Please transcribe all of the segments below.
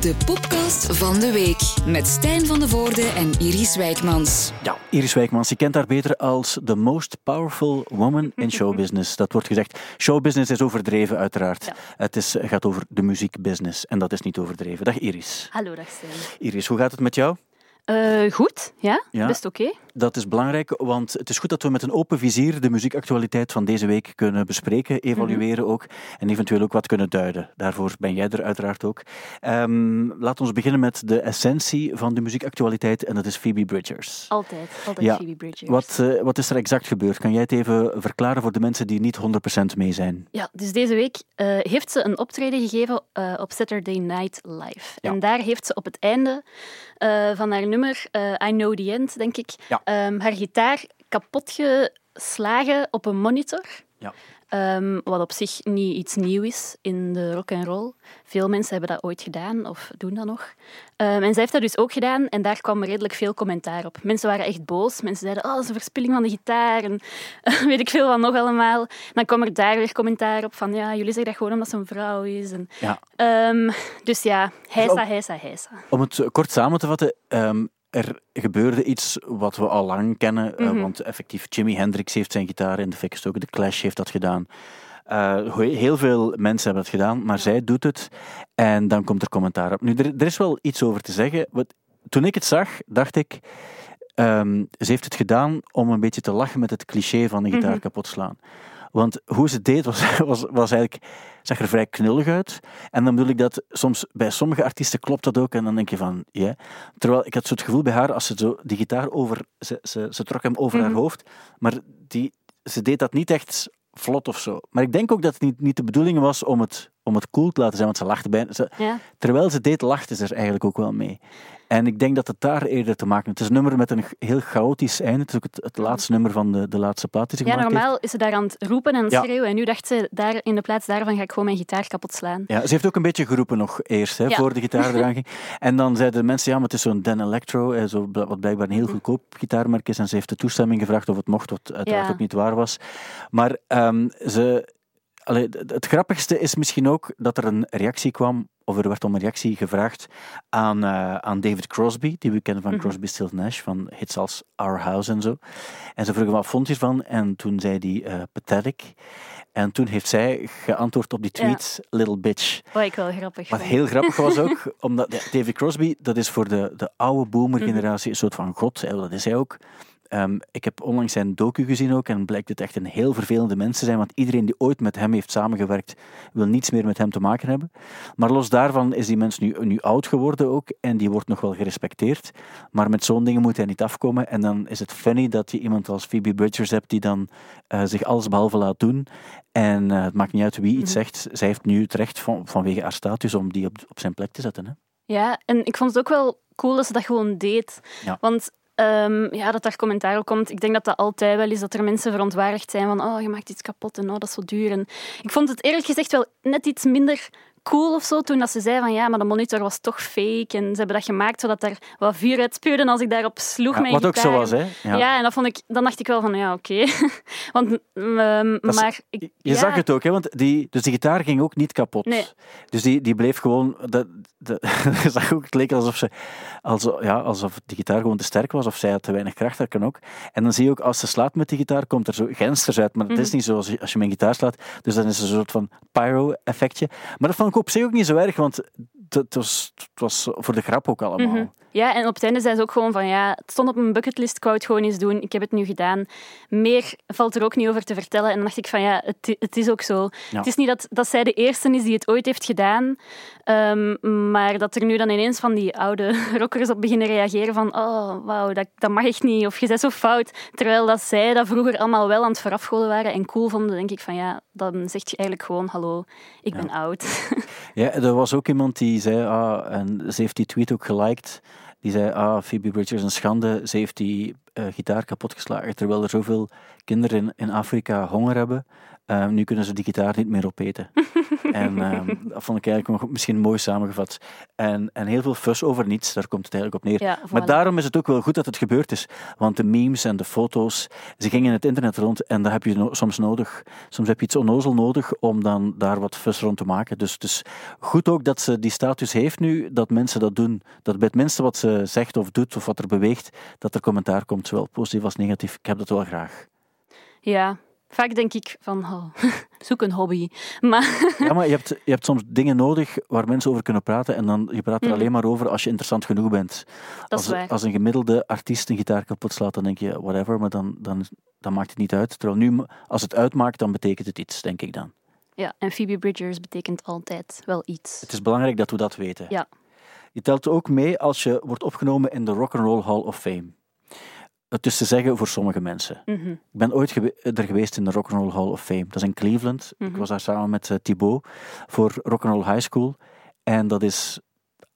De podcast van de week met Stijn van de Voorde en Iris Wijkmans. Ja, Iris Wijkmans, je kent haar beter als the most powerful woman in showbusiness. Dat wordt gezegd. Showbusiness is overdreven, uiteraard. Het is, gaat over de muziekbusiness en dat is niet overdreven. Dag Iris. Hallo, dag Stijn. Iris, hoe gaat het met jou? Uh, goed, ja, Ja. best oké. Dat is belangrijk, want het is goed dat we met een open vizier de muziekactualiteit van deze week kunnen bespreken, evalueren ook en eventueel ook wat kunnen duiden. Daarvoor ben jij er uiteraard ook. Ehm laat ons beginnen met de essentie van de muziekactualiteit en dat is Phoebe Bridgers. Altijd, altijd Ja. Phoebe Bridgers. Wat, eh, wat is er exact gebeurd? Kan jij het even verklaren voor de mensen die niet 100% mee zijn? Ja, dus deze week eh, heeft ze een optreden gegeven eh, op Saturday Night Live. Ja. En daar heeft ze op het einde eh, van haar nummer, eh, I Know The End, denk ik, Ja. ehm, haar gitaar kapot geslagen op een monitor. Ja. Ehm, wat op zich niet iets nieuw is in de rock and roll. Veel mensen hebben dat ooit gedaan of doen dat nog. Ehm, en zij heeft dat dus ook gedaan en daar kwam redelijk veel commentaar op. Mensen waren echt boos. Mensen zeiden, oh, dat is een verspilling van de gitaar en weet ik veel wat nog allemaal. Dan kwam er daar weer commentaar op van, ja, jullie zeggen dat gewoon omdat ze een vrouw is. En, Ja. Ehm, dus ja, heisa, op- heisa, heisa. Om het kort samen te vatten, er gebeurde iets wat we al lang kennen, eh, Mhm. want effectief Jimi Hendrix heeft zijn gitaar in de fik gestoken, de Clash heeft dat gedaan. Eh, heel veel mensen hebben dat gedaan, maar zij doet het en dan komt er commentaar op. Nu, er, er is wel iets over te zeggen. Wat, toen ik het zag, dacht ik, ehm, ze heeft het gedaan om een beetje te lachen met het cliché van de gitaar Mhm. kapot slaan. Want hoe ze het deed was, was, was eigenlijk, zag er vrij knullig uit. En dan bedoel ik dat soms bij sommige artiesten klopt dat ook. En dan denk je van, ja. Terwijl ik had zo het gevoel bij haar, als ze zo die gitaar over, ze, ze, ze trok hem over haar Mhm. hoofd, maar die, ze deed dat niet echt vlot of zo. Maar ik denk ook dat het niet, niet de bedoeling was om het, om het cool te laten zijn, want ze lachte bijna. Ze, Ja. terwijl ze deed, lachte ze er eigenlijk ook wel mee. En ik denk dat het daar eerder te maken heeft. Het is een nummer met een heel chaotisch einde. Het is ook het, het laatste nummer van de, de laatste plaat die ze ja, gemaakt heeft. normaal is ze daar aan het roepen en Ja. schreeuwen. En nu dacht ze, daar, in de plaats daarvan ga ik gewoon mijn gitaar kapot slaan. Ja, ze heeft ook een beetje geroepen nog eerst, hè, Ja. voor de gitaar eraan ging. En dan zeiden de mensen, ja, maar het is zo'n Dan Electro, zo, wat blijkbaar een heel goedkoop gitaarmerk is. En ze heeft de toestemming gevraagd of het mocht, wat uiteraard ook niet waar was. Maar ehm, ze... Allee, het grappigste is misschien ook dat er een reactie kwam, of er werd om een reactie gevraagd aan, eh, aan David Crosby, die we kennen van Mhm. Crosby, Stills Nash, van hits als Our House en zo. En ze vroegen wat vond je ervan? En toen zei hij eh, pathetic. En toen heeft zij geantwoord op die Ja. tweet, little bitch. Wat ik wel grappig Wat heel grappig was ook, omdat David Crosby, dat is voor de, de oude boomer-generatie een soort van god, dat is hij ook. Ehm, ik heb onlangs zijn docu gezien ook en blijkt het echt een heel vervelende mens te zijn, want iedereen die ooit met hem heeft samengewerkt, wil niets meer met hem te maken hebben. Maar los daarvan is die mens nu, nu oud geworden ook en die wordt nog wel gerespecteerd. Maar met zo'n dingen moet hij niet afkomen en dan is het funny dat je iemand als Phoebe Bridgers hebt die dan eh, zich alles behalve laat doen. En eh, het maakt niet uit wie iets Mhm. zegt. Zij heeft nu het recht van, vanwege haar status om die op, op zijn plek te zetten. Hè? Ja, en ik vond het ook wel cool dat ze dat gewoon deed. Ja. Want ehm, ja, dat daar commentaar op komt. Ik denk dat dat altijd wel is, dat er mensen verontwaardigd zijn van oh, je maakt iets kapot en oh, dat is zo duur. En ik vond het eerlijk gezegd wel net iets minder cool of zo toen dat ze zei van ja, maar de monitor was toch fake en ze hebben dat gemaakt zodat er wat vuur uit spuurde als ik daarop sloeg Ja, mijn wat ook zo was, hè? Ja. Ja. en dat vond ik, dan dacht ik wel van ja, oké. Want, is- maar... Ik, Je ja, zag het ook, hè? Want die, dus die gitaar ging ook niet kapot. Nee. Dus die, die bleef gewoon. Dat, dat, je zag ook, het leek alsof, ze, alsof, ja, alsof die gitaar gewoon te sterk was, of zij had te weinig kracht, dat kan ook. En dan zie je ook, als ze slaat met die gitaar, komt er zo gensters uit. Maar dat is Mhm. niet zo als je, als je met een gitaar slaat. Dus dan is het een soort van pyro-effectje. Maar dat vond ik op zich ook niet zo erg, want het, was, het was voor de grap ook allemaal. Mhm. Ja, en op het einde zei ze ook gewoon van ja, het stond op mijn bucketlist, ik wou het gewoon eens doen, ik heb het nu gedaan. Meer valt er ook niet over te vertellen. En dan dacht ik van ja, het, het is ook zo. Ja. Het is niet dat, dat zij de eerste is die het ooit heeft gedaan, ehm, maar dat er nu dan ineens van die oude rockers op beginnen reageren van oh, wauw, dat, dat mag echt niet, of je bent zo fout. Terwijl dat zij dat vroeger allemaal wel aan het verafgoden waren en cool vonden, denk ik van ja, dan zeg je eigenlijk gewoon hallo, ik ben oud. Ja, er was ook iemand die zei, ah, en ze heeft die tweet ook geliked, die zei, ah, Phoebe Bridgers een schande, ze heeft die eh, gitaar kapotgeslagen, terwijl er zoveel kinderen in, in Afrika honger hebben. Ehm, nu kunnen ze die gitaar niet meer opeten. en ehm, dat vond ik eigenlijk nog misschien mooi samengevat. En, en heel veel fuss over niets, daar komt het eigenlijk op neer. Ja, Maar daarom is het ook wel goed dat het gebeurd is. Want de memes en de foto's, ze gingen het internet rond en dat heb je no- soms nodig. Soms heb je iets onnozel nodig om dan daar wat fuss rond te maken. Dus het is goed ook dat ze die status heeft nu, dat mensen dat doen. Dat bij het minste wat ze zegt of doet of wat er beweegt, dat er commentaar komt, zowel positief als negatief. Ik heb dat wel graag. Ja, vaak denk ik van, oh, zoek een hobby. Maar Ja, maar je hebt, je hebt soms dingen nodig waar mensen over kunnen praten en dan je praat er Mhm. alleen maar over als je interessant genoeg bent. dat is als, waar. als een gemiddelde artiest een gitaar kapot slaat, dan denk je, whatever, maar dan, dan, dan maakt het niet uit. Terwijl nu, als het uitmaakt, dan betekent het iets, denk ik dan. Ja, en Phoebe Bridgers betekent altijd wel iets. Het is belangrijk dat we dat weten. Ja. Je telt ook mee als je wordt opgenomen in de Rock and Roll Hall of Fame. Het is te zeggen voor sommige mensen. Mhm. Ik ben ooit gewe- er geweest in de Rock and Roll Hall of Fame. Dat is in Cleveland. Ik Mhm. was daar samen met eh, Thibaut voor Rock and Roll High School. En dat is,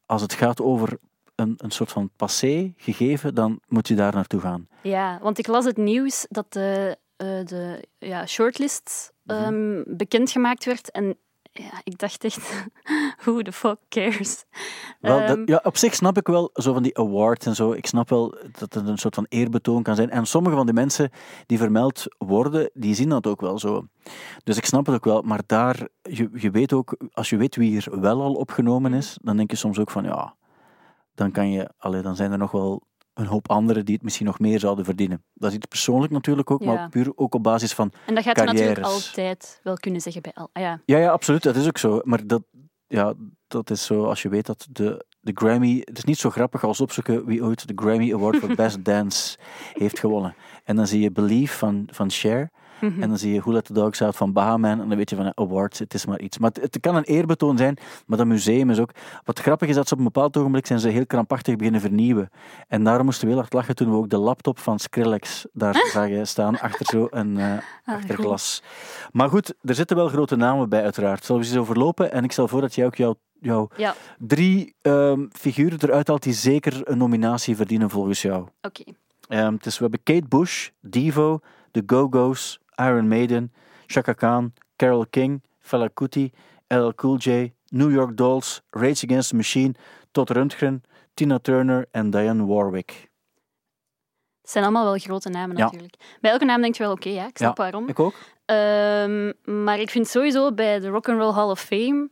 als het gaat over een, een soort van passé gegeven, dan moet je daar naartoe gaan. Ja, want ik las het nieuws dat de, eh, de ja, shortlist Mhm. ehm, bekendgemaakt werd. En ja, ik dacht echt, who the fuck cares? Wel, Ehm, dat, ja, op zich snap ik wel zo van die awards en zo. Ik snap wel dat het een soort van eerbetoon kan zijn. En sommige van die mensen die vermeld worden, die zien dat ook wel zo. Dus ik snap het ook wel. Maar daar, je, je weet ook, als je weet wie er wel al opgenomen is, dan denk je soms ook van ja, dan kan je, allee, dan zijn er nog wel een hoop anderen die het misschien nog meer zouden verdienen. Dat is iets persoonlijk natuurlijk ook, Ja. maar puur ook op basis van En dat gaat je natuurlijk altijd wel kunnen zeggen bij al. Ja. ja, ja, absoluut. Dat is ook zo. Maar dat, ja, dat is zo als je weet dat de, de Grammy. Het is niet zo grappig als opzoeken wie ooit de Grammy Award voor Best Dance heeft gewonnen. En dan zie je Believe van, van Cher. Mhm. En dan zie je Who Let the Dogs Out van Bahaman. En dan weet je van eh, awards, het is maar iets. Maar het, het kan een eerbetoon zijn, maar dat museum is ook... Wat grappig is dat ze op een bepaald ogenblik zijn ze heel krampachtig beginnen vernieuwen. En daarom moesten we heel hard lachen toen we ook de laptop van Skrillex daar zagen staan, achter zo een goed. glas. Maar goed, er zitten wel grote namen bij uiteraard. Zullen we ze eens overlopen? En ik stel voor dat jij ook jouw, jouw Ja, drie ehm, figuren eruit haalt die zeker een nominatie verdienen volgens jou. oké. Is, we hebben Kate Bush, Devo, The Go-Go's, Iron Maiden, Chaka Khan, Carole King, Fela Kuti, LL Cool J, New York Dolls, Rage Against the Machine, Todd Rundgren, Tina Turner en Diane Warwick. Het zijn allemaal wel grote namen Ja. natuurlijk. Bij elke naam denk je wel, oké, ja, ik snap waarom. Ik ook. Ehm, maar ik vind sowieso bij de Rock and Roll Hall of Fame,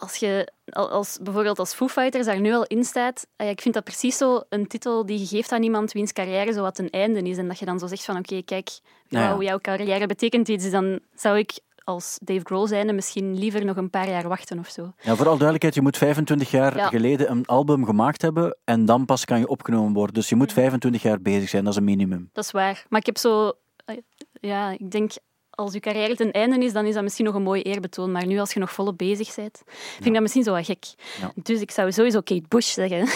als je al- als, bijvoorbeeld als Foo Fighters daar nu al in staat, ah ik vind dat precies zo een titel die je geeft aan iemand wiens carrière zo wat een einde is. En dat je dan zo zegt van, oké, kijk, ja. wauw, jouw carrière betekent iets. Dan zou ik als Dave Grohl zijnde misschien liever nog een paar jaar wachten of zo. Ja, voor alle duidelijkheid, je moet 25 jaar Ja. geleden een album gemaakt hebben en dan pas kan je opgenomen worden. Dus je moet 25 jaar bezig zijn, dat is een minimum. Dat is waar. Maar ik heb zo... eh, Ja, ik denk, als je carrière ten einde is, dan is dat misschien nog een mooi eerbetoon. Maar nu, als je nog volop bezig bent, vind ik dat misschien zo wat gek. Ja. Dus ik zou sowieso Kate Bush zeggen.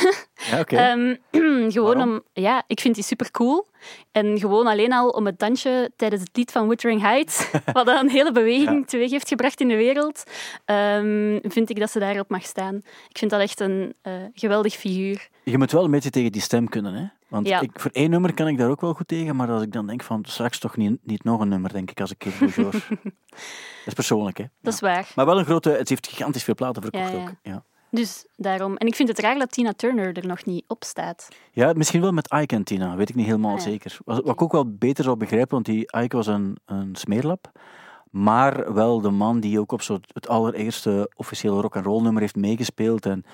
Ja, oké. Ehm, gewoon Waarom? om... Ja, ik vind die super cool. En gewoon alleen al om het dansje tijdens het lied van Wuthering Heights, wat een hele beweging Ja. teweeg heeft gebracht in de wereld, ehm, vind ik dat ze daarop mag staan. Ik vind dat echt een eh, geweldig figuur. Je moet wel een beetje tegen die stem kunnen, hè? Want Ja. ik, voor één nummer kan ik daar ook wel goed tegen, maar als ik dan denk van straks toch niet, niet nog een nummer, denk ik, als ik hoor. dat is persoonlijk, hè? Dat is waar. Maar wel een grote, het heeft gigantisch veel platen verkocht Ja, ook. Ja. Dus daarom. En ik vind het raar dat Tina Turner er nog niet op staat. ja, misschien wel met Ike en Tina, weet ik niet helemaal Ah, zeker. Wat, wat ik ook wel beter zou begrijpen, want die Ike was een, een smeerlap, maar wel de man die ook op zo het allereerste officiële rock and roll nummer heeft meegespeeld en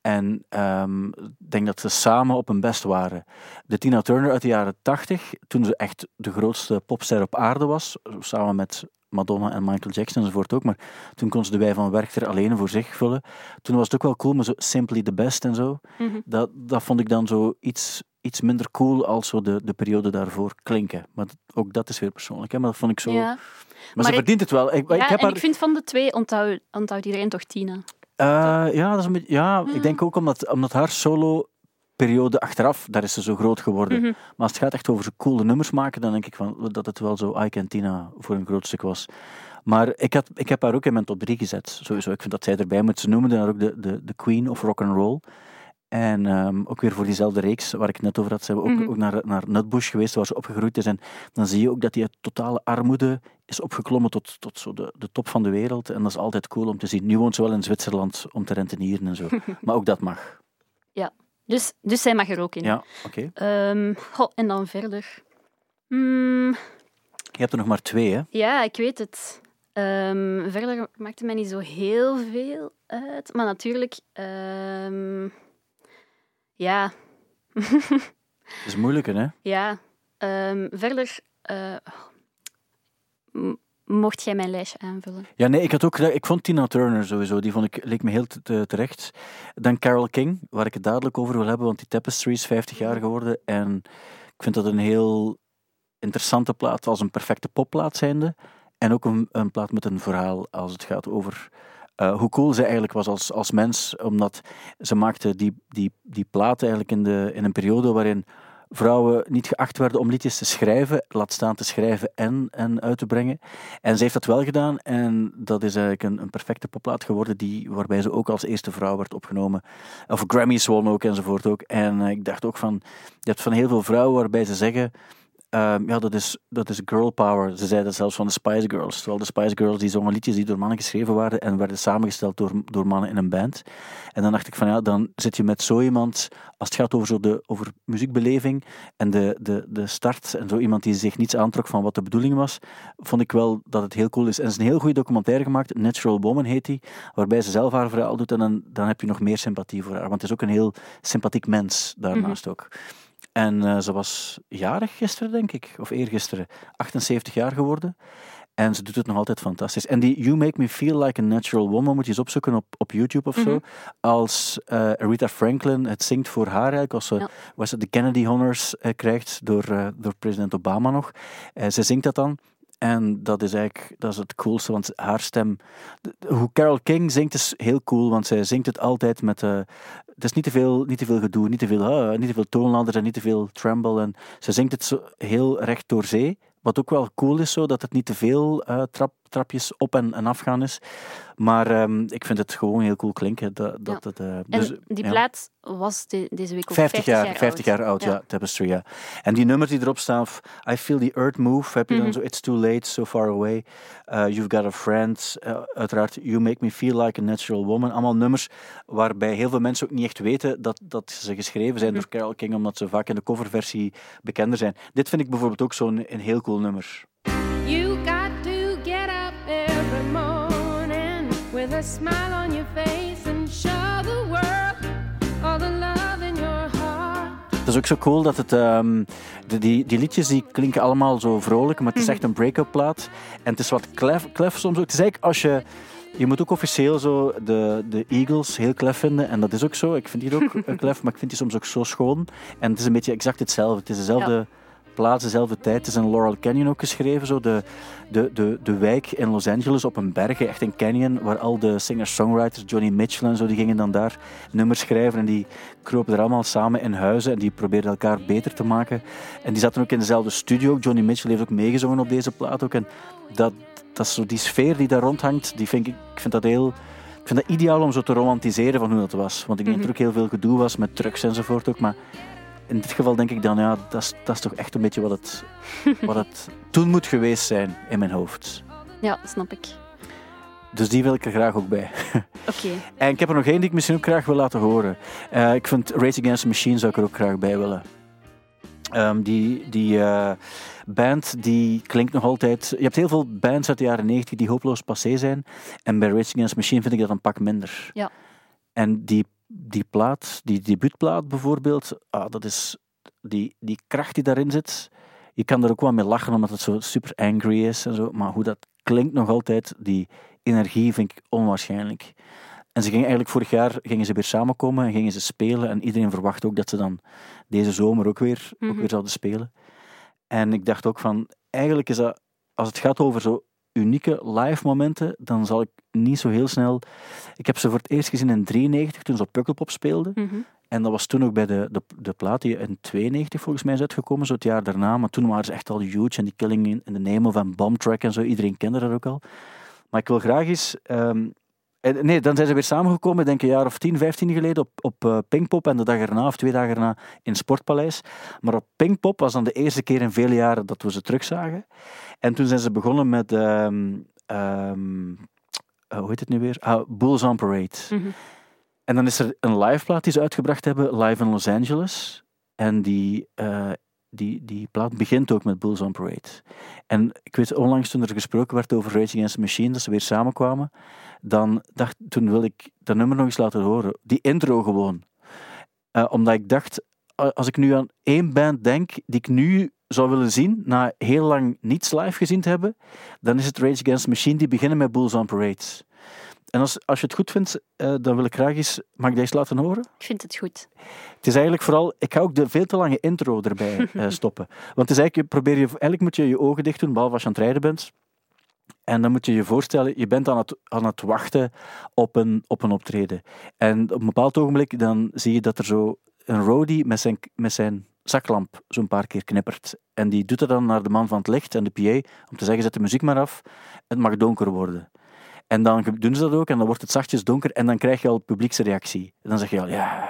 en ehm, ik denk dat ze samen op hun best waren. De Tina Turner uit de jaren 80, toen ze echt de grootste popster op aarde was, samen met Madonna en Michael Jackson enzovoort ook, maar toen kon ze de wij van Werchter alleen voor zich vullen. Toen was het ook wel cool, maar zo Simply the Best en zo. Mhm. Dat, dat vond ik dan zo iets, iets minder cool als zo de, de periode daarvoor klinken. Maar ook dat is weer persoonlijk, hè? maar dat vond ik zo... Ja, Maar, Maar ze ik- verdient het wel. Ik, ja ik heb en haar... ik vind van de twee onthoudt onthoudt iedereen toch Tina. Eh, ja, dat is een beetje, ja, ik denk ook omdat, omdat haar solo-periode achteraf, daar is ze zo groot geworden. Mhm. Maar als het gaat echt over zo coole nummers maken, dan denk ik van, dat het wel zo Tina voor een groot stuk was. Maar ik, had, ik heb haar ook in mijn top 3 gezet. Sowieso, ik vind dat zij erbij moet. Ze noemen haar ook de, de, de Queen of Rock and Roll. En ehm, ook weer voor diezelfde reeks waar ik het net over had, zijn we ook, Mhm. ook naar, naar Nutbush geweest, waar ze opgegroeid is. En dan zie je ook dat die uit totale armoede is opgeklommen tot, tot zo de, de top van de wereld. En dat is altijd cool om te zien. Nu woont ze wel in Zwitserland om te rentenieren en zo. maar ook dat mag. Ja, dus, dus zij mag er ook in. Ja, oké. Ehm, goh, en dan verder. Hmm, Je hebt er nog maar twee, hè? ja, ik weet het. Ehm, verder maakt het mij niet zo heel veel uit. Maar natuurlijk, ehm, ja, Het is moeilijker, hè? ja. Verder, eh, mocht jij mijn lijstje aanvullen? Ja, nee, ik had ook ik vond Tina Turner sowieso, die vond ik, leek me heel te- te- terecht. Dan Carole King, waar ik het dadelijk over wil hebben, want die Tapestry is 50 jaar geworden. En ik vind dat een heel interessante plaat, als een perfecte popplaat zijnde. En ook een, een plaat met een verhaal als het gaat over eh, hoe cool ze eigenlijk was als, als mens. Omdat ze maakte die, die, die plaat eigenlijk in, de, in een periode waarin vrouwen niet geacht werden om liedjes te schrijven, laat staan te schrijven en, en uit te brengen. En ze heeft dat wel gedaan en dat is eigenlijk een, een perfecte popplaat geworden die, waarbij ze ook als eerste vrouw werd opgenomen. Of Grammys won ook enzovoort ook. En eh, ik dacht ook van, je hebt van heel veel vrouwen waarbij ze zeggen, ehm, ja, dat is, dat is girl power. Ze zeiden zelfs van de Spice Girls. Terwijl de Spice Girls die zongen liedjes die door mannen geschreven waren en werden samengesteld door, door mannen in een band. En dan dacht ik van ja, dan zit je met zo iemand, als het gaat over, zo de, over muziekbeleving en de, de, de start en zo iemand die zich niets aantrok van wat de bedoeling was, vond ik wel dat het heel cool is. En er is een heel goede documentaire gemaakt, Natural Woman heet die, waarbij ze zelf haar verhaal doet en dan, dan heb je nog meer sympathie voor haar. Want het is ook een heel sympathiek mens daarnaast ook. En eh, ze was jarig gisteren, denk ik, of eergisteren, 78 jaar geworden. En ze doet het nog altijd fantastisch. En die You Make Me Feel Like a Natural Woman moet je eens opzoeken op, op YouTube of zo. Als eh Rita Franklin het zingt voor haar eigenlijk, als ze Ja. was het de Kennedy Honors eh, krijgt door, door president Obama nog. Ze zingt dat dan. En dat is eigenlijk dat is het coolste, want haar stem... Hoe Carole King zingt is heel cool, want zij zingt het altijd met... eh het is niet te veel, niet te veel gedoe, niet te veel, ah, niet te veel toonladders en niet te veel tremble. En ze zingt het zo heel recht door zee. Wat ook wel cool is, zo, dat het niet te veel eh, trap, trapjes op en, en afgaan is. Maar ehm, ik vind het gewoon heel cool klinken. Dat, dat het, eh, En dus, die ja. plaat was de- deze week ook 50 jaar, 50 oud. jaar oud, ja. Tapestry, ja. En die nummers die erop staan, I Feel the Earth Move, heb je dan Mhm. zo It's Too Late, So Far Away, uh, You've Got a Friend, uh, uiteraard You Make Me Feel Like a Natural Woman. Allemaal nummers waarbij heel veel mensen ook niet echt weten dat, dat ze geschreven zijn door Carole King, omdat ze vaak in de coverversie bekender zijn. Dit vind ik bijvoorbeeld ook zo'n een heel cool nummer. A smile on your face and show the world all the love in your heart. Het is ook zo cool dat het... ehm, de, die, die liedjes die klinken allemaal zo vrolijk, maar het is echt een break-up plaat. En het is wat klef, klef soms ook. Het is eigenlijk als je... Je moet ook officieel zo de, de Eagles heel klef vinden. En dat is ook zo. Ik vind die ook klef, maar ik vind die soms ook zo schoon. En het is een beetje exact hetzelfde. Het is dezelfde plaats, dezelfde tijd. Het is in Laurel Canyon ook geschreven. Zo de, de, de, de wijk in Los Angeles op een berg, echt een canyon, waar al de singer-songwriters, Johnny Mitchell en zo, die gingen dan daar nummers schrijven. En die kropen er allemaal samen in huizen en die probeerden elkaar beter te maken. En die zaten ook in dezelfde studio. Johnny Mitchell heeft ook meegezongen op deze plaat ook. En dat, dat is zo die sfeer die daar rondhangt, die vind ik, ik vind dat heel... Ik vind dat ideaal om zo te romantiseren van hoe dat was. Want ik denk dat er ook heel veel gedoe was met drugs enzovoort ook. Maar in dit geval denk ik dan, ja, dat is, dat is toch echt een beetje wat het, wat het toen moet geweest zijn in mijn hoofd. Ja, snap ik. Dus die wil ik er graag ook bij. Oké. En ik heb er nog één die ik misschien ook graag wil laten horen. Eh, ik vind Race Against the Machine zou ik er ook graag bij willen. Ehm, die die eh, band die klinkt nog altijd. Je hebt heel veel bands uit de jaren 90 die hopeloos passé zijn. En bij Race Against the Machine vind ik dat een pak minder. Ja. En die, die plaat, die debuutplaat bijvoorbeeld, ah, dat is die, die kracht die daarin zit. Je kan er ook wel mee lachen omdat het zo super angry is en zo. Maar hoe dat klinkt nog altijd, die energie vind ik onwaarschijnlijk. En ze gingen eigenlijk vorig jaar gingen ze weer samenkomen en gingen ze spelen. En iedereen verwacht ook dat ze dan deze zomer ook weer, ook Mhm. weer zouden spelen. En ik dacht ook van, eigenlijk is dat, als het gaat over zo unieke live momenten, dan zal ik niet zo heel snel... Ik heb ze voor het eerst gezien in 93, toen ze op Pukkelpop speelden. Mhm. En dat was toen ook bij de, de, de plaat die in 92 volgens mij is uitgekomen, zo het jaar daarna. Maar toen waren ze echt al huge en die Killing in, in the Name of een Bomb Track en zo, iedereen kende dat ook al. Maar ik wil graag eens... ehm, En nee, dan zijn ze weer samengekomen, denk ik een jaar of 10, 15 geleden, op, op eh, Pinkpop. En de dag erna, of twee dagen erna, in Sportpaleis. Maar op Pinkpop was dan de eerste keer in vele jaren dat we ze terugzagen. En toen zijn ze begonnen met... ehm, ehm, eh, hoe heet het nu weer? Ah, Bulls on Parade. Mhm. En dan is er een live plaat die ze uitgebracht hebben, live in Los Angeles. En die, eh, die, die plaat begint ook met Bulls on Parade. En ik weet onlangs toen er gesproken werd over Rage Against the Machine, dat ze weer samenkwamen, dan dacht, toen wil ik dat nummer nog eens laten horen. Die intro gewoon. Eh, omdat ik dacht, als ik nu aan één band denk die ik nu zou willen zien, na heel lang niets live gezien te hebben, dan is het Rage Against the Machine, die beginnen met Bulls on Parade. En als, als je het goed vindt, eh, dan wil ik graag eens... Mag ik deze laten horen? Ik vind het goed. Het is eigenlijk vooral... Ik ga ook de veel te lange intro erbij eh, stoppen. Want het is eigenlijk... Probeer je, eigenlijk moet je je ogen dicht doen, behalve als je aan het rijden bent. En dan moet je je voorstellen, je bent aan het, aan het wachten op een, op een optreden. En op een bepaald ogenblik dan zie je dat er zo een roadie met zijn, met zijn zaklamp zo'n paar keer knippert. En die doet dat dan naar de man van het licht en de PA om te zeggen, zet de muziek maar af, het mag donker worden. En dan doen ze dat ook en dan wordt het zachtjes donker en dan krijg je al publieksreactie. En dan zeg je al, ja...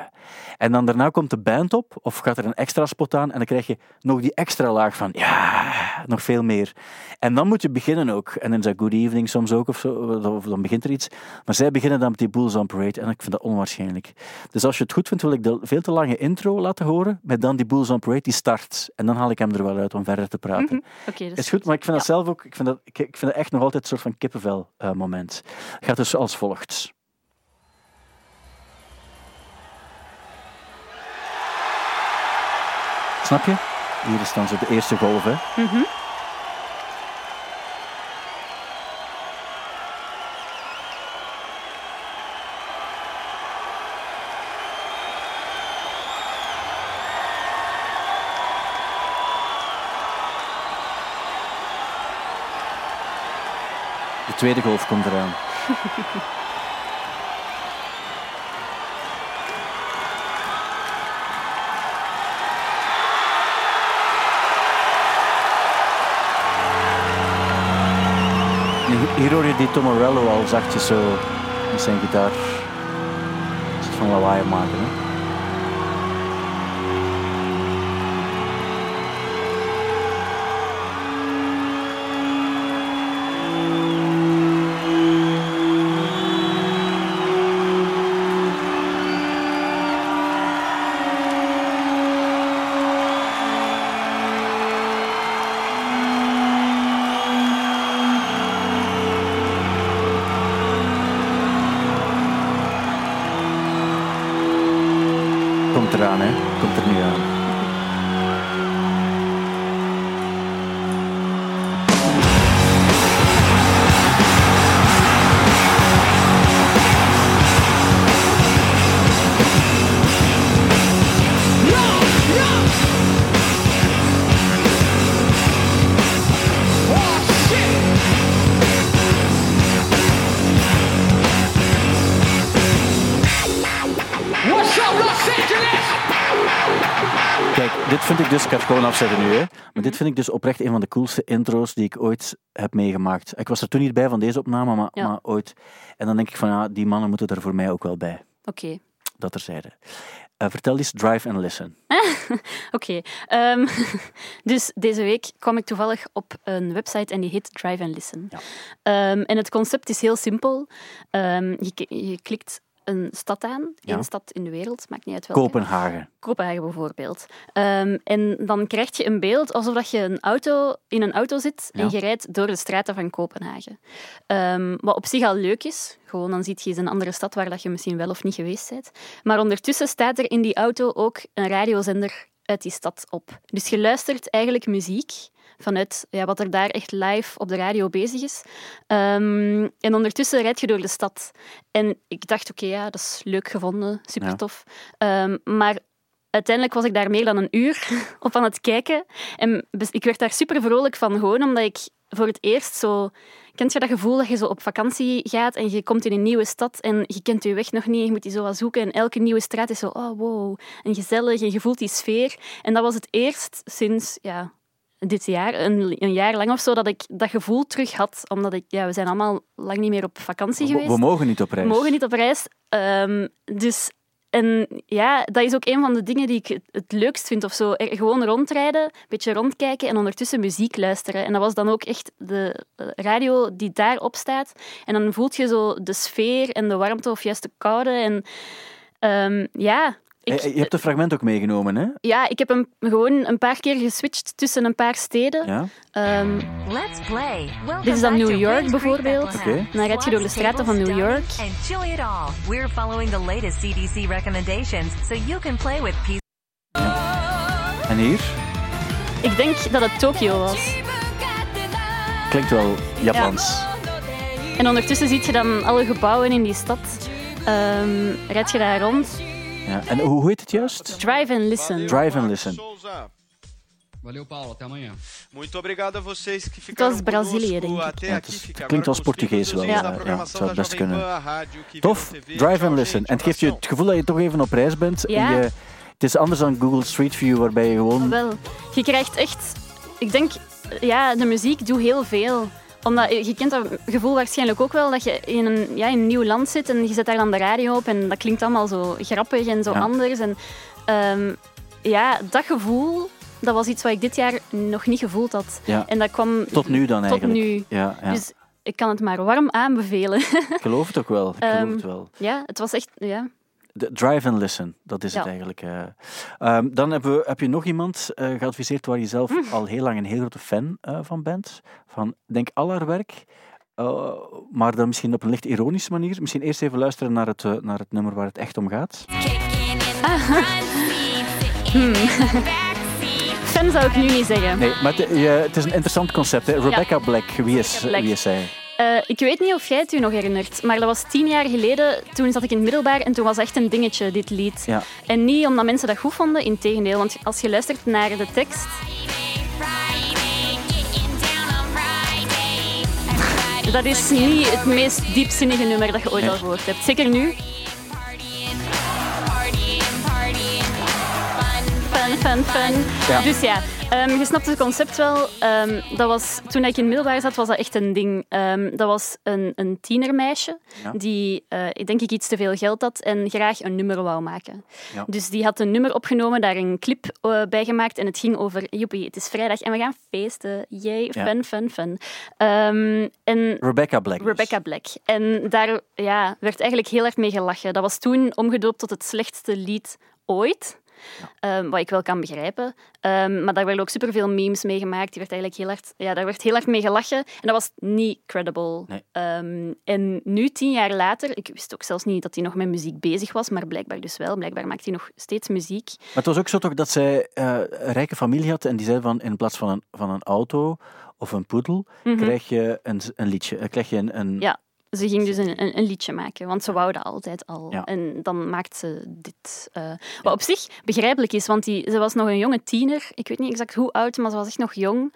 En dan daarna komt de band op, of gaat er een extra spot aan, en dan krijg je nog die extra laag van, ja, nog veel meer. En dan moet je beginnen ook. En dan is dat Good Evening soms ook, of, zo, of dan begint er iets. Maar zij beginnen dan met die Bulls on Parade, en ik vind dat onwaarschijnlijk. Dus als je het goed vindt, wil ik de veel te lange intro laten horen, met dan die Bulls on Parade, die start. En dan haal ik hem er wel uit om verder te praten. Oké, dus Is goed, maar ik vind dat zelf ook, ik vind dat, ik, vind dat echt nog altijd een soort van kippenvel eh, moment. Gaat dus als volgt. Snap je? Hier is dan zo de eerste golf, hè. Mhm. De tweede golf komt eraan. Hier- hoor je die Tom Morello al zachtjes zo met zijn gitaar. Een soort van lawaai maken. Ik ga het gewoon afzetten nu, hè. maar dit vind ik dus oprecht een van de coolste intro's die ik ooit heb meegemaakt. Ik was er toen niet bij van deze opname, maar, Ja. maar ooit. En dan denk ik van, ja, die mannen moeten er voor mij ook wel bij. Oké. Dat terzijde. Eh vertel eens Drive and Listen. Oké, ehm, dus deze week kwam ik toevallig op een website en die heet Drive and Listen. Ja. Ehm, en het concept is heel simpel. Ehm, je, je klikt een stad aan, Ja. één stad in de wereld, maakt niet uit welke. Kopenhagen. Kopenhagen bijvoorbeeld. Ehm, en dan krijg je een beeld alsof dat je een auto, in een auto zit en Ja. je rijdt door de straten van Kopenhagen. Ehm, wat op zich al leuk is. Gewoon dan ziet je eens een andere stad waar dat je misschien wel of niet geweest bent. Maar ondertussen staat er in die auto ook een radiozender uit die stad op. Dus je luistert eigenlijk muziek vanuit ja, wat er daar echt live op de radio bezig is. Ehm, en ondertussen rijd je door de stad. En ik dacht, oké, ja, dat is leuk gevonden, super Ja. tof. Ehm, maar uiteindelijk was ik daar meer dan een uur op aan het kijken. En ik werd daar super vrolijk van, gewoon omdat ik voor het eerst zo... Kent je dat gevoel dat je zo op vakantie gaat en je komt in een nieuwe stad en je kent je weg nog niet, je moet die zo wat zoeken en elke nieuwe straat is zo, oh wow, en gezellig en je voelt die sfeer. En dat was het eerst sinds, ja, dit jaar, een, een jaar lang of zo, dat ik dat gevoel terug had. Omdat ik, ja, we zijn allemaal lang niet meer op vakantie We, geweest. we mogen niet op reis. We mogen niet op reis. Ehm, dus, en ja, dat is ook een van de dingen die ik het, leukst vind of zo. Gewoon rondrijden, een beetje rondkijken en ondertussen muziek luisteren. En dat was dan ook echt de eh, radio die daarop staat. En dan voelt je zo de sfeer en de warmte of juist de koude. En ehm, ja... Ik, Eh, Je hebt het fragment ook meegenomen, hè? ja, ik heb hem gewoon een paar keer geswitcht tussen een paar steden. Ja. Ehm, Let's play. Dit is dan New York bijvoorbeeld. Dan rijd je door de straten van New York. And chili it all. We're following the latest CDC recommendations so you can play with peace. En hier? ik denk dat het Tokio was. Klinkt wel Japans. En ondertussen zie je dan alle gebouwen in die stad. Ehm rijd je daar rond. Ja. En hoe heet het juist? Drive and listen. Drive and listen. Valeu, Paulo. Até amanhã. Muito obrigado a vocês que ficaram conosco até Ja, aqui. Fica klinkt als Portugees wel, ja. Ja, zou best kunnen. Tof, drive and listen. En het geeft je het gevoel dat je toch even op reis bent. En Ja. je, het is anders dan Google Street View, waarbij je gewoon... Wel, je krijgt echt... Ik denk, ja, de muziek doet heel veel. Omdat, je kent dat gevoel waarschijnlijk ook wel, dat je in een, ja, in een nieuw land zit en je zet daar dan de radio op en dat klinkt allemaal zo grappig en zo Ja. anders. En, ehm, ja, dat gevoel, dat was iets wat ik dit jaar nog niet gevoeld had. Ja. En dat kwam Tot nu dan tot eigenlijk. nu. Ja, ja. Dus ik kan het maar warm aanbevelen. ik geloof het ook wel. Ik geloof Ehm, het wel. ja, het was echt... Ja. De drive and listen, dat is het eigenlijk. eh. Ehm, dan hebben we, heb je nog iemand eh, geadviseerd waar je zelf Mm. al heel lang een heel grote fan eh, van bent. Van, denk al haar werk, eh, maar dan misschien op een licht ironische manier. Misschien eerst even luisteren naar het, naar het nummer waar het echt om gaat. Fan zou ik nu niet zeggen. Nee, maar het, je- het is een interessant concept. Hè? Rebecca Black, wie is, Rebecca Black. Wie is zij? Eh, ik weet niet of jij het u nog herinnert, maar dat was tien jaar geleden. Toen zat ik in het middelbaar en toen was echt een dingetje, dit lied. Ja. En niet omdat mensen dat goed vonden, integendeel. Want als je luistert naar de tekst... Dat is niet het meest diepzinnige nummer dat je ooit Nee. al gehoord hebt. Zeker nu. Fun, fun, fun. Ja. Dus ja, ehm, je snapt het concept wel. Ehm, dat was, toen ik in middelbaar zat, was dat echt een ding. Ehm, dat was een, een tienermeisje Ja. die, ik denk ik, iets te veel geld had en graag een nummer wou maken. Ja. Dus die had een nummer opgenomen, daar een clip eh, bij gemaakt en het ging over, joepie, het is vrijdag en we gaan feesten. Yay, fun, fun, fun. En Rebecca Black. dus. Rebecca Black. En daar ja, werd eigenlijk heel hard mee gelachen. Dat was toen omgedoopt tot het slechtste lied ooit. Ehm, wat ik wel kan begrijpen. Ehm, maar daar werden ook superveel memes mee gemaakt. Die werd eigenlijk heel hard, ja, daar werd heel hard mee gelachen. En dat was niet credible. Nee. Ehm, en nu, tien jaar later, ik wist ook zelfs niet dat hij nog met muziek bezig was, maar blijkbaar dus wel. Blijkbaar maakt hij nog steeds muziek. Maar het was ook zo toch dat zij eh, een rijke familie had en die zei van in plaats van een, van een auto of een poedel, krijg je een, een liedje. eh, krijg je een, een Mhm. Ja. Ze ging dus een, een, een liedje maken, want ze wou dat altijd al. Ja. En dan maakt ze dit. eh, wat op zich begrijpelijk is, want die, ze was nog een jonge tiener. Ik weet niet exact hoe oud, maar ze was echt nog jong.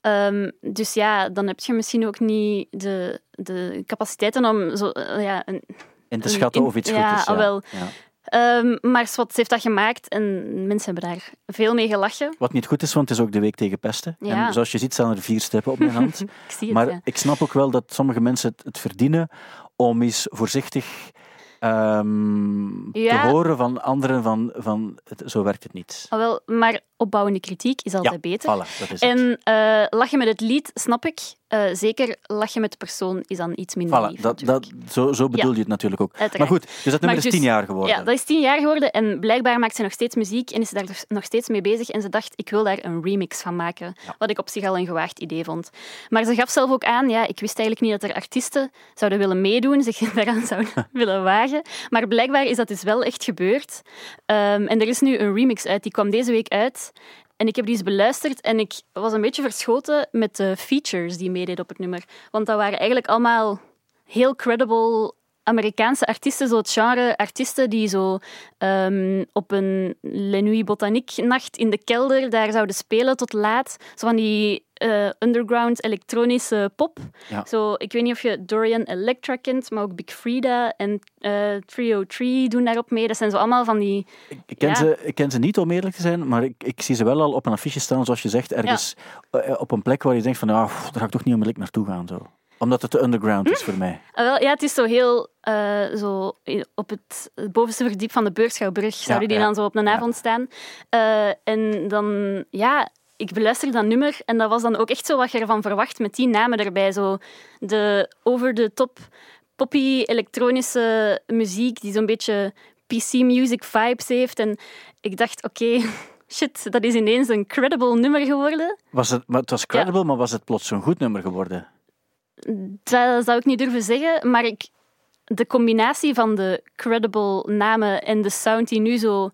Ehm, dus ja, dan heb je misschien ook niet de, de capaciteiten om zo, eh, ja, een, in te schatten of iets ja, goed is. ah, wel. Ja. Ehm, maar wat, heeft dat gemaakt en mensen hebben daar veel mee gelachen. Wat niet goed is, want het is ook de week tegen pesten. Ja. En zoals je ziet staan er vier steppen op mijn hand. Ik zie het, maar ja. ik snap ook wel dat sommige mensen het, het verdienen om eens voorzichtig ehm, Ja. te horen van anderen van, van het, zo werkt het niet. Ah, wel, maar opbouwende kritiek is altijd beter. Voilà, dat is het. En eh, lachen met het lied, snap ik. Eh, zeker lachen met de persoon is dan iets minder Voilà, lief, dat, dat, zo, zo bedoel Ja. je het natuurlijk ook. Uiteraard. Maar goed, dus dat nummer is dus- tien jaar geworden. Ja, dat is tien jaar geworden en blijkbaar maakt ze nog steeds muziek en is ze daar dus nog steeds mee bezig. En ze dacht, ik wil daar een remix van maken. Wat ik op zich al een gewaagd idee vond. Maar ze gaf zelf ook aan, ja, ik wist eigenlijk niet dat er artiesten zouden willen meedoen, zich daaraan zouden willen wagen. Maar blijkbaar is dat dus wel echt gebeurd. Ehm, en er is nu een remix uit, die kwam deze week uit. En ik heb die eens beluisterd en ik was een beetje verschoten met de features die meededen op het nummer. Want dat waren eigenlijk allemaal heel credible Amerikaanse artiesten, zo het genre artiesten die zo ehm, op een Le Nuit Botanique nacht in de kelder daar zouden spelen tot laat. Zo van die eh, underground elektronische pop. Ja. Zo, ik weet niet of je Dorian Electra kent, maar ook Big Frida en eh Trio 3 doen daarop mee. Dat zijn zo allemaal van die... Ik ken, Ja. ze, ik ken ze niet om eerlijk te zijn, maar ik, ik zie ze wel al op een affiche staan, zoals je zegt, ergens eh, op een plek waar je denkt van, ja, pff, daar ga ik toch niet onmiddellijk naartoe gaan. Zo. Omdat het te underground is voor mij. Ah, wel, ja, het is zo heel eh, zo op het bovenste verdiep van de Beurschouwbrug zouden die dan zo op een avond staan. Eh, en dan, ja, ik beluister dat nummer en dat was dan ook echt zo wat je ervan verwacht met die namen erbij. Zo de over-the-top poppy elektronische muziek die zo'n beetje PC-music vibes heeft. En ik dacht, oké, shit, dat is ineens een credible nummer geworden. Was het, maar het was credible, maar was het plots zo'n goed nummer geworden? Dat zou ik niet durven zeggen, maar ik, de combinatie van de credible namen en de sound die nu zo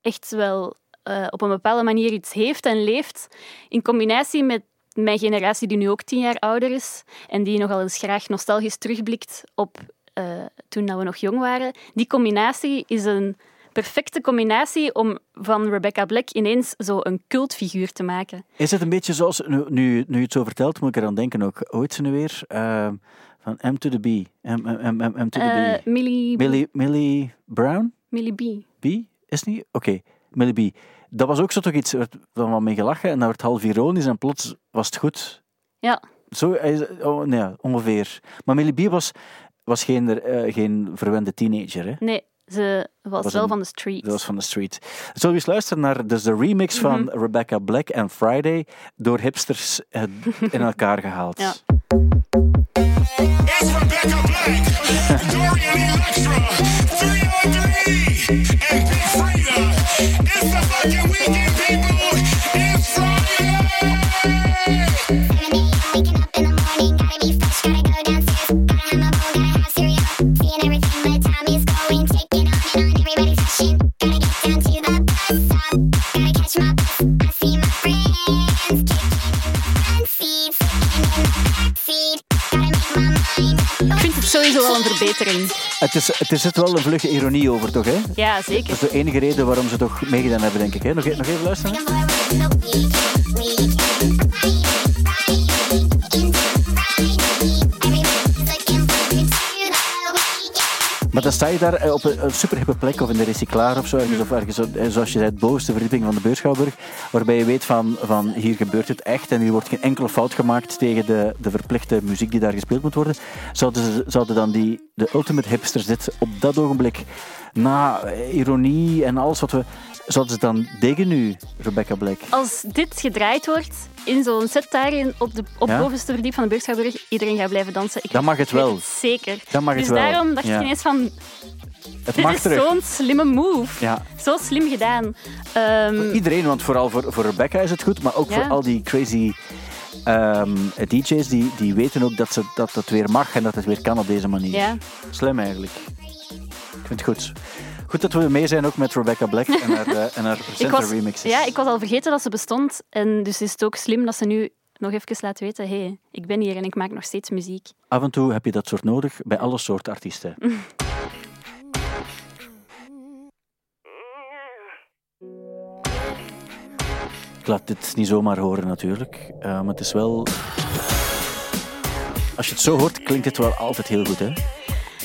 echt wel eh, op een bepaalde manier iets heeft en leeft, in combinatie met mijn generatie die nu ook tien jaar ouder is en die nogal eens graag nostalgisch terugblikt op eh, toen we nog jong waren, die combinatie is een perfecte combinatie om van Rebecca Black ineens zo een cultfiguur te maken. Is het een beetje zoals, nu, nu, nu je het zo vertelt, moet ik eraan denken ook, heet ze nu weer? Ehm, van M to the B. M, M, M, to the Eh, B. Millie, Millie, Millie Brown? Millie B. B? Is niet? Oké, Millie B. Dat was ook zo toch iets, er werd dan wat mee gelachen en dat werd half ironisch en plots was het goed. Ja, Zo, oh, nee, ongeveer. Maar Millie B was, was geen, eh, geen verwende teenager, hè? Nee, ze was, Was wel een- van de street. Dat was van de street. Zullen we eens luisteren naar dus de remix van Mhm. Rebecca Black en Friday door hipsters eh, in elkaar gehaald. Ja. It's Rebecca Black, Dorian Electra, 303, and Big Frida. It's the fucking weekend, people. Het verbetering. Het, is, het is zit wel een vlugge ironie over, toch? Hè? Ja, zeker. Dat is de enige reden waarom ze toch meegedaan hebben, denk ik. Hè? Nog, e- nog even luisteren? Maar dan sta je daar eh, op een, een superhippe plek, of in de recyclaar of zo, ergens, of ergens, eh, zoals je zei, het bovenste verdieping van de Beurschouwburg, waarbij je weet van, van hier gebeurt het echt en hier wordt geen enkele fout gemaakt tegen de, de verplichte muziek die daar gespeeld moet worden. Zouden, ze, zouden dan die, de ultimate hipsters dit op dat ogenblik, na ironie en alles wat we... Zouden ze dan tegen nu, Rebecca Black? Als dit gedraaid wordt in zo'n set daarin op de op Ja? bovenste verdiep van de Beurschouwburg, iedereen gaat blijven dansen. Ik Dan mag het wel. zeker. Dan mag het dus wel. daarom dacht Ja. ik ineens van, Het dit is zo'n slimme move. Ja. Zo slim gedaan. Ehm, Iedereen, want vooral voor, voor Rebecca is het goed, maar ook voor al die crazy ehm, DJ's, die, die weten ook dat, ze, dat het weer mag en dat het weer kan op deze manier. Ja. Slim eigenlijk. Ik vind het goed. Goed dat we mee zijn ook met Rebecca Black en haar, eh, en haar recente remixes. ja, ik was al vergeten dat ze bestond. En dus is het ook slim dat ze nu nog even laat weten, hé, hey, ik ben hier en ik maak nog steeds muziek. Af en toe heb je dat soort nodig bij alle soorten artiesten. Ik laat dit niet zomaar horen natuurlijk, eh, maar het is wel... Als je het zo hoort, klinkt het wel altijd heel goed, hè?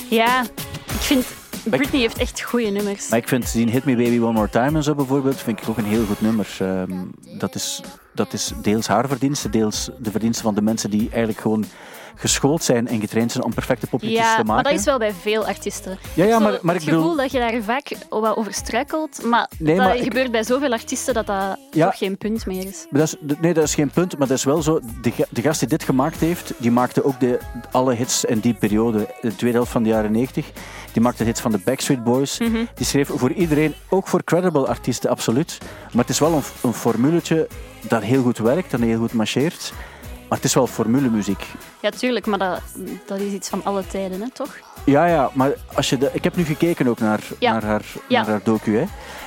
Ja, ik vind... Britney heeft echt goede nummers. Maar ik vind die Hit Me Baby One More Time en zo bijvoorbeeld, vind ik ook een heel goed nummer. Ehm, dat, is, dat is deels haar verdienste, deels de verdienste van de mensen die eigenlijk gewoon geschoold zijn en getraind zijn om perfecte popliedjes Ja, te maken. maar dat is wel bij veel artiesten. Ja, ja, maar, maar het ik bedoel... gevoel dat je daar vaak wat over struikelt, maar Nee, dat maar ik- gebeurt bij zoveel artiesten dat dat Ja. toch geen punt meer is. Dat is, nee, dat is geen punt, maar dat is wel zo. De gast die dit gemaakt heeft, die maakte ook de, alle hits in die periode, de tweede helft van de jaren 90. Die maakte hits van de Backstreet Boys. Mhm. Die schreef voor iedereen, ook voor credible artiesten, absoluut. Maar het is wel een, een formuletje dat heel goed werkt en heel goed marcheert. Maar het is wel formulemuziek. Ja, tuurlijk, maar dat, dat is iets van alle tijden, hè, toch? Ja, ja, maar als je de, ik heb nu gekeken ook naar, Ja. naar, haar, Ja. naar haar docu. Hè.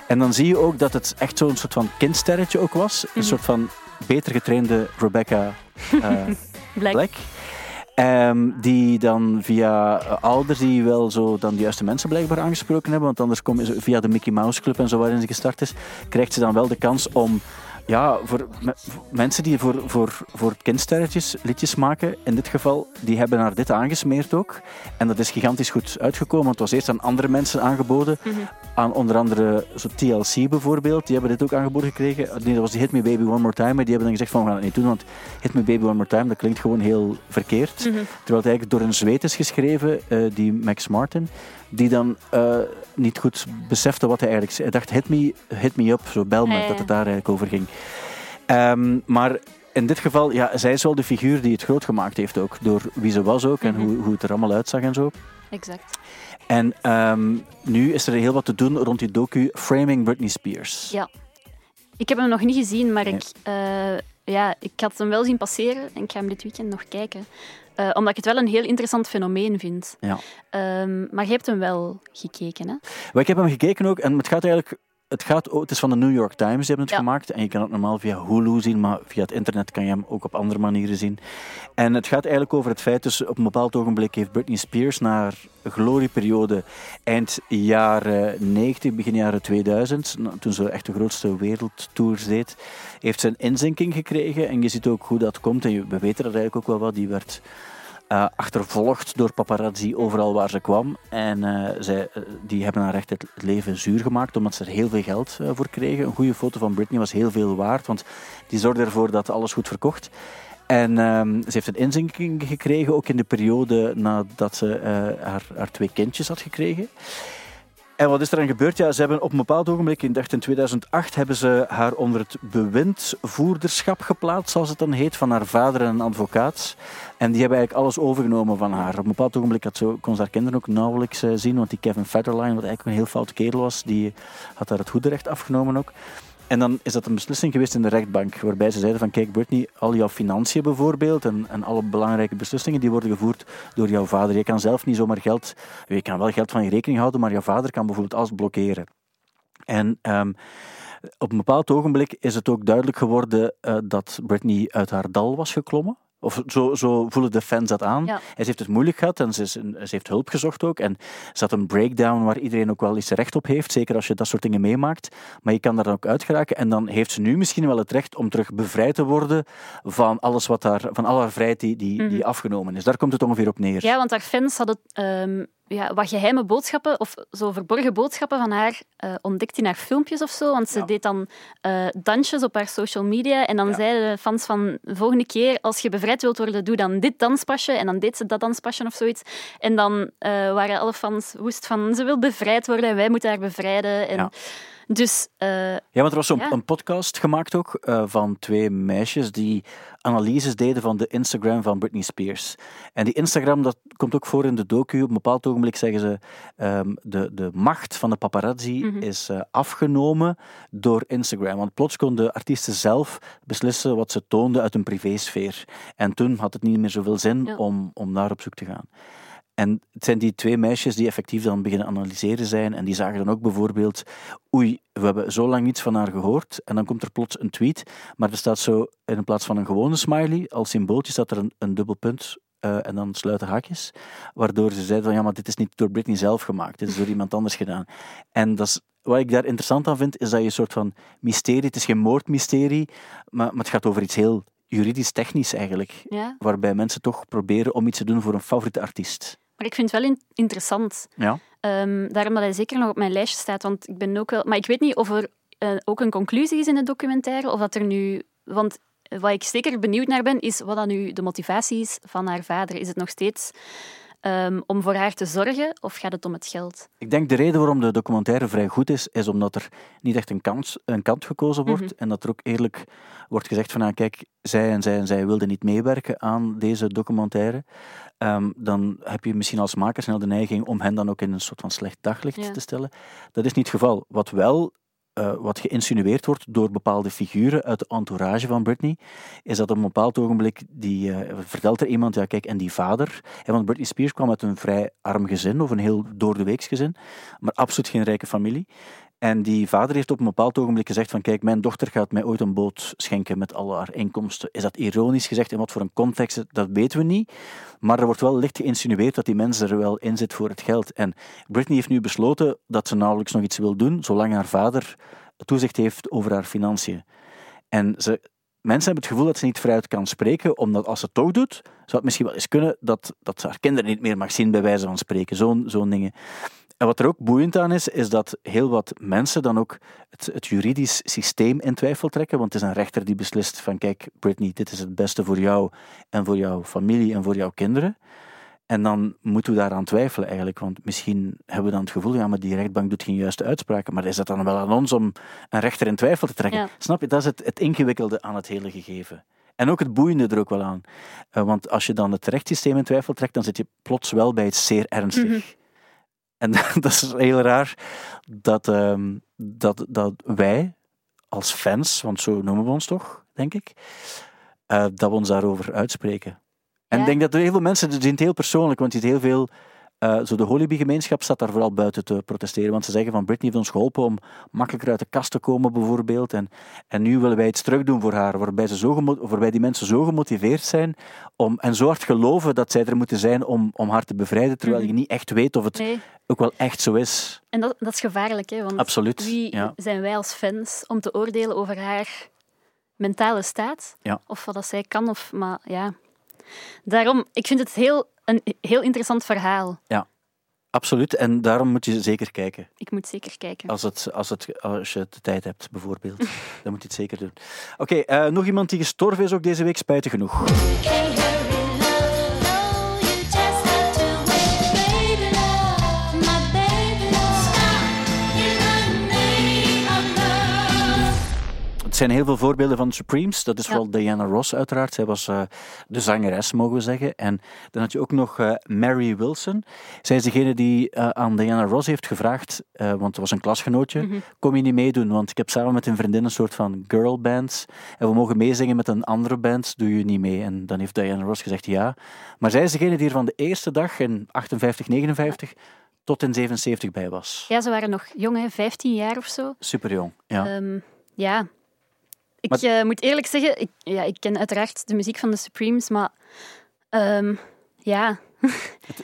En dan zie je ook dat het echt zo'n soort van kindsterretje ook was. Een Mhm. soort van beter getrainde Rebecca eh, Black. Black. Ehm, die dan via eh, ouders die wel zo dan de juiste mensen blijkbaar aangesproken hebben, want anders komen ze via de Mickey Mouse Club en zo waarin ze gestart is, krijgt ze dan wel de kans om ja, voor, me- voor mensen die voor, voor, voor kindsterretjes liedjes maken, in dit geval, die hebben haar dit aangesmeerd ook. En dat is gigantisch goed uitgekomen, want het was eerst aan andere mensen aangeboden. Aan onder andere zo TLC bijvoorbeeld, die hebben dit ook aangeboden gekregen. Nee, dat was die Hit Me Baby One More Time, maar die hebben dan gezegd van, we gaan het niet doen, want Hit Me Baby One More Time, dat klinkt gewoon heel verkeerd. Terwijl het eigenlijk door een zweet is geschreven, eh, die Max Martin, die dan eh, niet goed besefte wat hij eigenlijk zei. Hij dacht, hit me, hit me up, zo bel me, dat het daar eigenlijk over ging. Ehm, maar in dit geval, ja, zij is wel de figuur die het groot gemaakt heeft ook, door wie ze was ook en hoe, hoe het er allemaal uitzag en zo. Exact. En ehm, nu is er heel wat te doen rond die docu Framing Britney Spears. Ja. Ik heb hem nog niet gezien, maar Nee. ik, eh, ja, ik had hem wel zien passeren en ik ga hem dit weekend nog kijken. Eh, omdat ik het wel een heel interessant fenomeen vind. Ja. Ehm, maar je hebt hem wel gekeken, hè? Maar ik heb hem gekeken ook en het gaat eigenlijk. Het, gaat, het is van de New York Times, die hebben het Ja. gemaakt. En je kan het normaal via Hulu zien, maar via het internet kan je hem ook op andere manieren zien. En het gaat eigenlijk over het feit, dus op een bepaald ogenblik heeft Britney Spears na haar glorieperiode eind jaren 90, begin jaren 2000, nou, toen ze echt de grootste wereldtours deed, heeft ze een inzinking gekregen. En je ziet ook hoe dat komt. En je- we weten dat eigenlijk ook wel wat. Die werd eh, achtervolgd door paparazzi overal waar ze kwam. En eh, zij, eh, die hebben haar echt het leven zuur gemaakt, omdat ze er heel veel geld voor kregen. Een goede foto van Britney was heel veel waard, want die zorgde ervoor dat alles goed verkocht. En ehm, ze heeft een inzinking gekregen, ook in de periode nadat ze haar, haar twee kindjes had gekregen. En wat is er dan gebeurd? Ja, ze hebben op een bepaald ogenblik, in, in 2008, hebben ze haar onder het bewindvoerderschap geplaatst, zoals het dan heet, van haar vader en een advocaat. En die hebben eigenlijk alles overgenomen van haar. Op een bepaald ogenblik had ze, kon ze haar kinderen ook nauwelijks eh, zien, want die Kevin Federline, wat eigenlijk een heel foute kerel was, die had haar het hoederecht afgenomen ook. En dan is dat een beslissing geweest in de rechtbank, waarbij ze zeiden van kijk Britney, al jouw financiën bijvoorbeeld en, en alle belangrijke beslissingen die worden gevoerd door jouw vader. Je kan zelf niet zomaar geld, je kan wel geld van je rekening houden, maar jouw vader kan bijvoorbeeld alles blokkeren. En ehm, op een bepaald ogenblik is het ook duidelijk geworden eh, dat Britney uit haar dal was geklommen. Of zo, zo voelen de fans dat aan. Ja. Ze heeft het moeilijk gehad en ze, is ze heeft hulp gezocht ook. En ze had een breakdown waar iedereen ook wel eens recht op heeft. Zeker als je dat soort dingen meemaakt. Maar je kan daar dan ook uit geraken. En dan heeft ze nu misschien wel het recht om terug bevrijd te worden van alles wat daar, van al haar vrijheid die, die, die afgenomen is. Daar komt het ongeveer op neer. Ja, want haar fans hadden ehm, ja, wat geheime boodschappen of zo verborgen boodschappen van haar eh, ontdekt in haar filmpjes of zo. Want ze Ja. deed dan eh, dansjes op haar social media. En dan Ja. zeiden de fans van de volgende keer, als je bevrijd wilt worden, doe dan dit danspasje. En dan deed ze dat danspasje of zoiets. En dan eh, waren alle fans woest van ze wil bevrijd worden en wij moeten haar bevrijden. En Ja. Dus eh, Ja, want er was zo'n Ja. een podcast gemaakt ook eh, van twee meisjes die analyses deden van de Instagram van Britney Spears. En die Instagram, dat komt ook voor in de docu. Op een bepaald ogenblik zeggen ze, ehm, de, de macht van de paparazzi is eh, afgenomen door Instagram. Want plots konden artiesten zelf beslissen wat ze toonden uit hun privésfeer. En toen had het niet meer zoveel zin Ja. om, om naar op zoek te gaan. En het zijn die twee meisjes die effectief dan beginnen analyseren zijn. En die zagen dan ook bijvoorbeeld, oei, we hebben zo lang niets van haar gehoord. En dan komt er plots een tweet, maar er staat zo, in plaats van een gewone smiley, als symbooltje staat er een, een dubbel punt eh, en dan sluiten haakjes. Waardoor ze zeiden van, ja, maar dit is niet door Britney zelf gemaakt. Dit is door iemand anders gedaan. En dat is, wat ik daar interessant aan vind, is dat je een soort van mysterie, het is geen moordmysterie, maar, maar het gaat over iets heel juridisch-technisch eigenlijk. ja. Waarbij mensen toch proberen om iets te doen voor een favoriete artiest. Maar ik vind het wel in- interessant. Ja. Ehm, daarom dat hij zeker nog op mijn lijstje staat. Want ik ben ook wel... Maar ik weet niet of er eh, ook een conclusie is in de documentaire. Of dat er nu... Want wat ik zeker benieuwd naar ben, is wat dan nu de motivatie is van haar vader. Is het nog steeds ehm, om voor haar te zorgen of gaat het om het geld? Ik denk de reden waarom de documentaire vrij goed is, is omdat er niet echt een kant, een kant gekozen wordt Mhm. en dat er ook eerlijk wordt gezegd van, ah, kijk, zij en zij en zij wilden niet meewerken aan deze documentaire. Ehm, dan heb je misschien als maker snel de neiging om hen dan ook in een soort van slecht daglicht Ja. te stellen. Dat is niet het geval. Wat wel eh, wat geïnsinueerd wordt door bepaalde figuren uit de entourage van Britney, is dat op een bepaald ogenblik, die, eh, vertelt er iemand, ja kijk, en die vader, want Britney Spears kwam uit een vrij arm gezin, of een heel doordeweeks gezin, maar absoluut geen rijke familie. En die vader heeft op een bepaald ogenblik gezegd van kijk, mijn dochter gaat mij ooit een boot schenken met al haar inkomsten. Is dat ironisch gezegd? In wat voor een context? Dat weten we niet. Maar er wordt wel licht geïnsinueerd dat die mensen er wel in zit voor het geld. En Britney heeft nu besloten dat ze nauwelijks nog iets wil doen, zolang haar vader toezicht heeft over haar financiën. En ze, mensen hebben het gevoel dat ze niet vrijuit kan spreken, omdat als ze het toch doet, zou het misschien wel eens kunnen dat, dat ze haar kinderen niet meer mag zien, bij wijze van spreken. Zo'n zo'n dingen. En wat er ook boeiend aan is, is dat heel wat mensen dan ook het, het juridisch systeem in twijfel trekken. Want het is een rechter die beslist van kijk, Britney, dit is het beste voor jou en voor jouw familie en voor jouw kinderen. En dan moeten we daaraan twijfelen eigenlijk, want misschien hebben we dan het gevoel, ja, maar die rechtbank doet geen juiste uitspraken. Maar is het dan wel aan ons om een rechter in twijfel te trekken? Ja. Snap je? Dat is het, het ingewikkelde aan het hele gegeven. En ook het boeiende er ook wel aan. Eh, want als je dan het rechtssysteem in twijfel trekt, dan zit je plots wel bij iets zeer ernstig. En dat is heel raar dat, ehm, dat, dat wij als fans, want zo noemen we ons toch, denk ik, eh, dat we ons daarover uitspreken. En Ja. ik denk dat er heel veel mensen, het heel persoonlijk, want je ziet heel veel, eh, zo de Holibi-gemeenschap staat daar vooral buiten te protesteren, want ze zeggen van Britney heeft ons geholpen om makkelijker uit de kast te komen bijvoorbeeld, en, en nu willen wij iets terug doen voor haar, waarbij, ze zo waarbij die mensen zo gemotiveerd zijn om, en zo hard geloven dat zij er moeten zijn om, om haar te bevrijden, terwijl je niet echt weet of het Nee. ook wel echt zo is. En dat, dat is gevaarlijk, hè? Want Absoluut, wie ja. zijn wij als fans om te oordelen over haar mentale staat? Ja. Of wat dat zij kan, of... Maar ja... Daarom, ik vind het heel, een heel interessant verhaal. Absoluut, en daarom moet je zeker kijken. Ik moet zeker kijken. Als, het, als, het, als je de tijd hebt, bijvoorbeeld. Dan moet je het zeker doen. Oké, eh, nog iemand die gestorven is ook deze week, spijtig genoeg. Zijn heel veel voorbeelden van de Supremes. Dat is Ja. vooral Diana Ross uiteraard. Zij was eh, de zangeres, mogen we zeggen. En dan had je ook nog eh, Mary Wilson. Zij is degene die eh, aan Diana Ross heeft gevraagd, want het was een klasgenootje, kom je niet meedoen? Want ik heb samen met een vriendin een soort van girlband. En we mogen meezingen met een andere band, doe je niet mee? En dan heeft Diana Ross gezegd ja. Maar zij is degene die er van de eerste dag in 58, 59 tot in 77 bij was. Ja, ze waren nog jong, hè, 15 jaar of zo. Super jong. Ja. Ehm, ja. Ik eh, moet eerlijk zeggen, ik, ja, ik ken uiteraard de muziek van de Supremes, maar ehm, ja,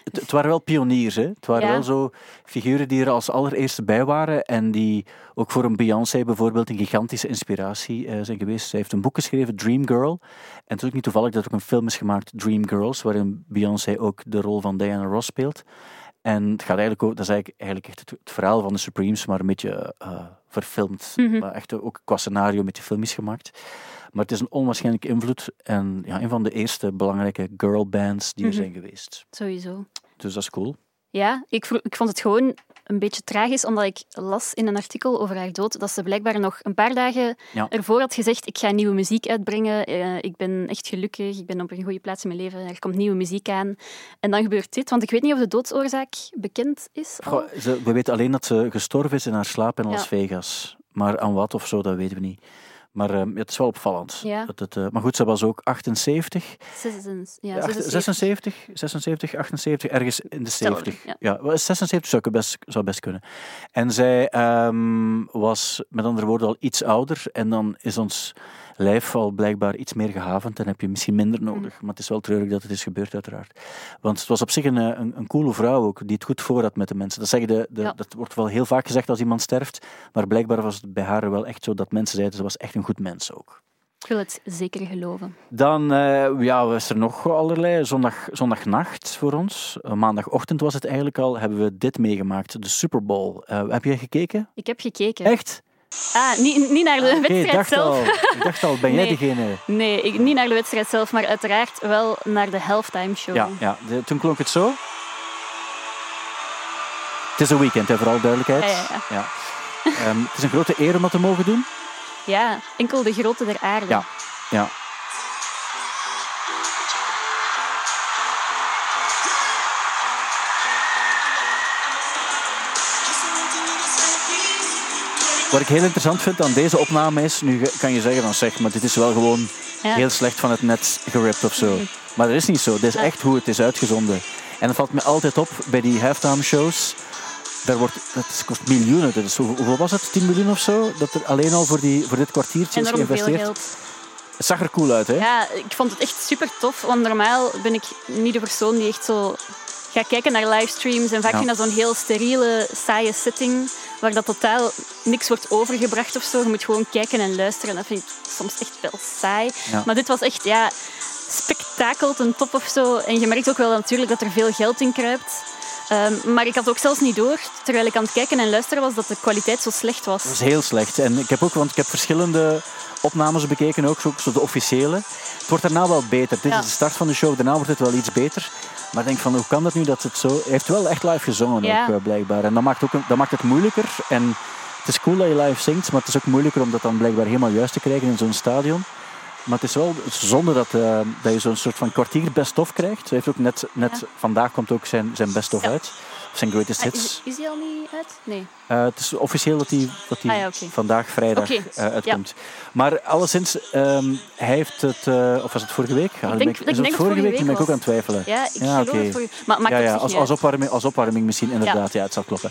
Het, het waren wel pioniers, hè? Het waren Ja. wel zo figuren die er als allereerste bij waren en die ook voor een Beyoncé bijvoorbeeld een gigantische inspiratie eh, zijn geweest. Zij heeft een boek geschreven, Dream Girl. En het is ook niet toevallig dat er ook een film is gemaakt, Dream Girls, waarin Beyoncé ook de rol van Diana Ross speelt. En het gaat eigenlijk ook, dat is eigenlijk, eigenlijk echt het, het verhaal van de Supremes, maar een beetje eh, verfilmd. Maar echt ook qua scenario met die film is gemaakt. Maar het is een onwaarschijnlijke invloed en ja, een van de eerste belangrijke girlbands die er zijn geweest. sowieso. Dus dat is cool. Ja, ik, ik vond het gewoon een beetje tragisch, omdat ik las in een artikel over haar dood dat ze blijkbaar nog een paar dagen Ja. ervoor had gezegd ik ga nieuwe muziek uitbrengen, eh, ik ben echt gelukkig, ik ben op een goede plaats in mijn leven, er komt nieuwe muziek aan. En dan gebeurt dit, want ik weet niet of de doodsoorzaak bekend is. Goh, ze, we weten alleen dat ze gestorven is in haar slaap in Las Ja. Vegas. Maar aan wat of zo, dat weten we niet. Maar ehm, het is wel opvallend. Ja. Dat het, eh, maar goed, ze was ook 78, Zes- ja, Acht- 76. 76, 76, 78, ergens in de Stel, 70. ja. Ja, wel, 76 zou, ik best, zou best kunnen. En zij ehm, was met andere woorden al iets ouder. En dan is ons lijf al blijkbaar iets meer gehavend. En heb je misschien minder Mhm. nodig. Maar het is wel treurig dat het is gebeurd, uiteraard. Want het was op zich een, eh, een, een coole vrouw ook, die het goed voor had met de mensen. Dat, zeggen de, de, Ja. dat wordt wel heel vaak gezegd als iemand sterft. Maar blijkbaar was het bij haar wel echt zo dat mensen zeiden, ze was echt een goed mens ook. Ik wil het zeker geloven. Dan eh, ja, was er nog allerlei. Zondag, zondagnacht voor ons. Eh, maandagochtend was het eigenlijk al. Hebben we dit meegemaakt, de Super Bowl. Heb jij gekeken? Ik heb gekeken. Echt? Ah, niet, niet naar de ik wedstrijd dacht zelf. al. Ik dacht al, ben jij degene? Nee, ik, niet naar de wedstrijd zelf, maar uiteraard wel naar de halftime show. Ja, ja de- toen klonk het zo. Het is een weekend, hè, voor alle duidelijkheid. Ja, ja, Ja. Ehm, het is een grote eer om dat te mogen doen. Ja, enkel de grote der aarde. Ja, ja. Wat ik heel interessant vind aan deze opname is, nu kan je zeggen van zeg, maar dit is wel gewoon Ja. heel slecht van het net geript of zo. Maar dat is niet zo. Dit is echt hoe het is uitgezonden. En dat valt me altijd op bij die halftime shows. daar wordt, dat kost miljoenen. Dat is, hoeveel, was het? 10 miljoen of zo? Dat er alleen al voor, die, voor dit kwartiertje is geïnvesteerd. geld. Het zag er cool uit, hè? Ja, ik vond het echt super tof. Want normaal ben ik niet de persoon die echt zo gaat kijken naar livestreams. En vaak Ja. vind ik dat zo'n heel steriele, saaie setting. Waar dat totaal niks wordt overgebracht of zo. Je moet gewoon kijken en luisteren. Dat vind ik soms echt wel saai. Ja. Maar dit was echt ja, spektakel ten top of zo. En je merkt ook wel natuurlijk dat er veel geld in kruipt. Ehm, maar ik had ook zelfs niet door, terwijl ik aan het kijken en luisteren was, dat de kwaliteit zo slecht was. Dat is heel slecht. En ik heb ook, want ik heb verschillende opnames bekeken, ook zo, zo de officiële. Het wordt daarna wel beter. Dit Ja. is de start van de show, daarna wordt het wel iets beter. Maar ik denk van, hoe kan dat nu dat het zo... Hij heeft wel echt live gezongen Ja. ook, eh, blijkbaar. En dat maakt, ook, dat maakt het moeilijker. En het is cool dat je live zingt, maar het is ook moeilijker om dat dan blijkbaar helemaal juist te krijgen in zo'n stadion. Maar het is wel zonde dat, eh, dat je zo'n soort van kwartier best-of krijgt. Hij heeft ook net, net Ja. vandaag komt ook zijn, zijn best-of uit. Zijn greatest Ah, hits. Is, is die al niet uit? Nee. Eh, het is officieel dat hij dat die Ah ja, vandaag vrijdag eh, uitkomt. Maar alleszins, ehm, hij heeft het, eh, of was het vorige week? Ja, denk- ben ik is het denk dat het vorige week? Dan ben ik ook aan het twijfelen. Ja, ik Ja, het voor u. Maar maakt ja, het ja zich als, opwarming, als opwarming misschien, inderdaad. Ja. het zal kloppen.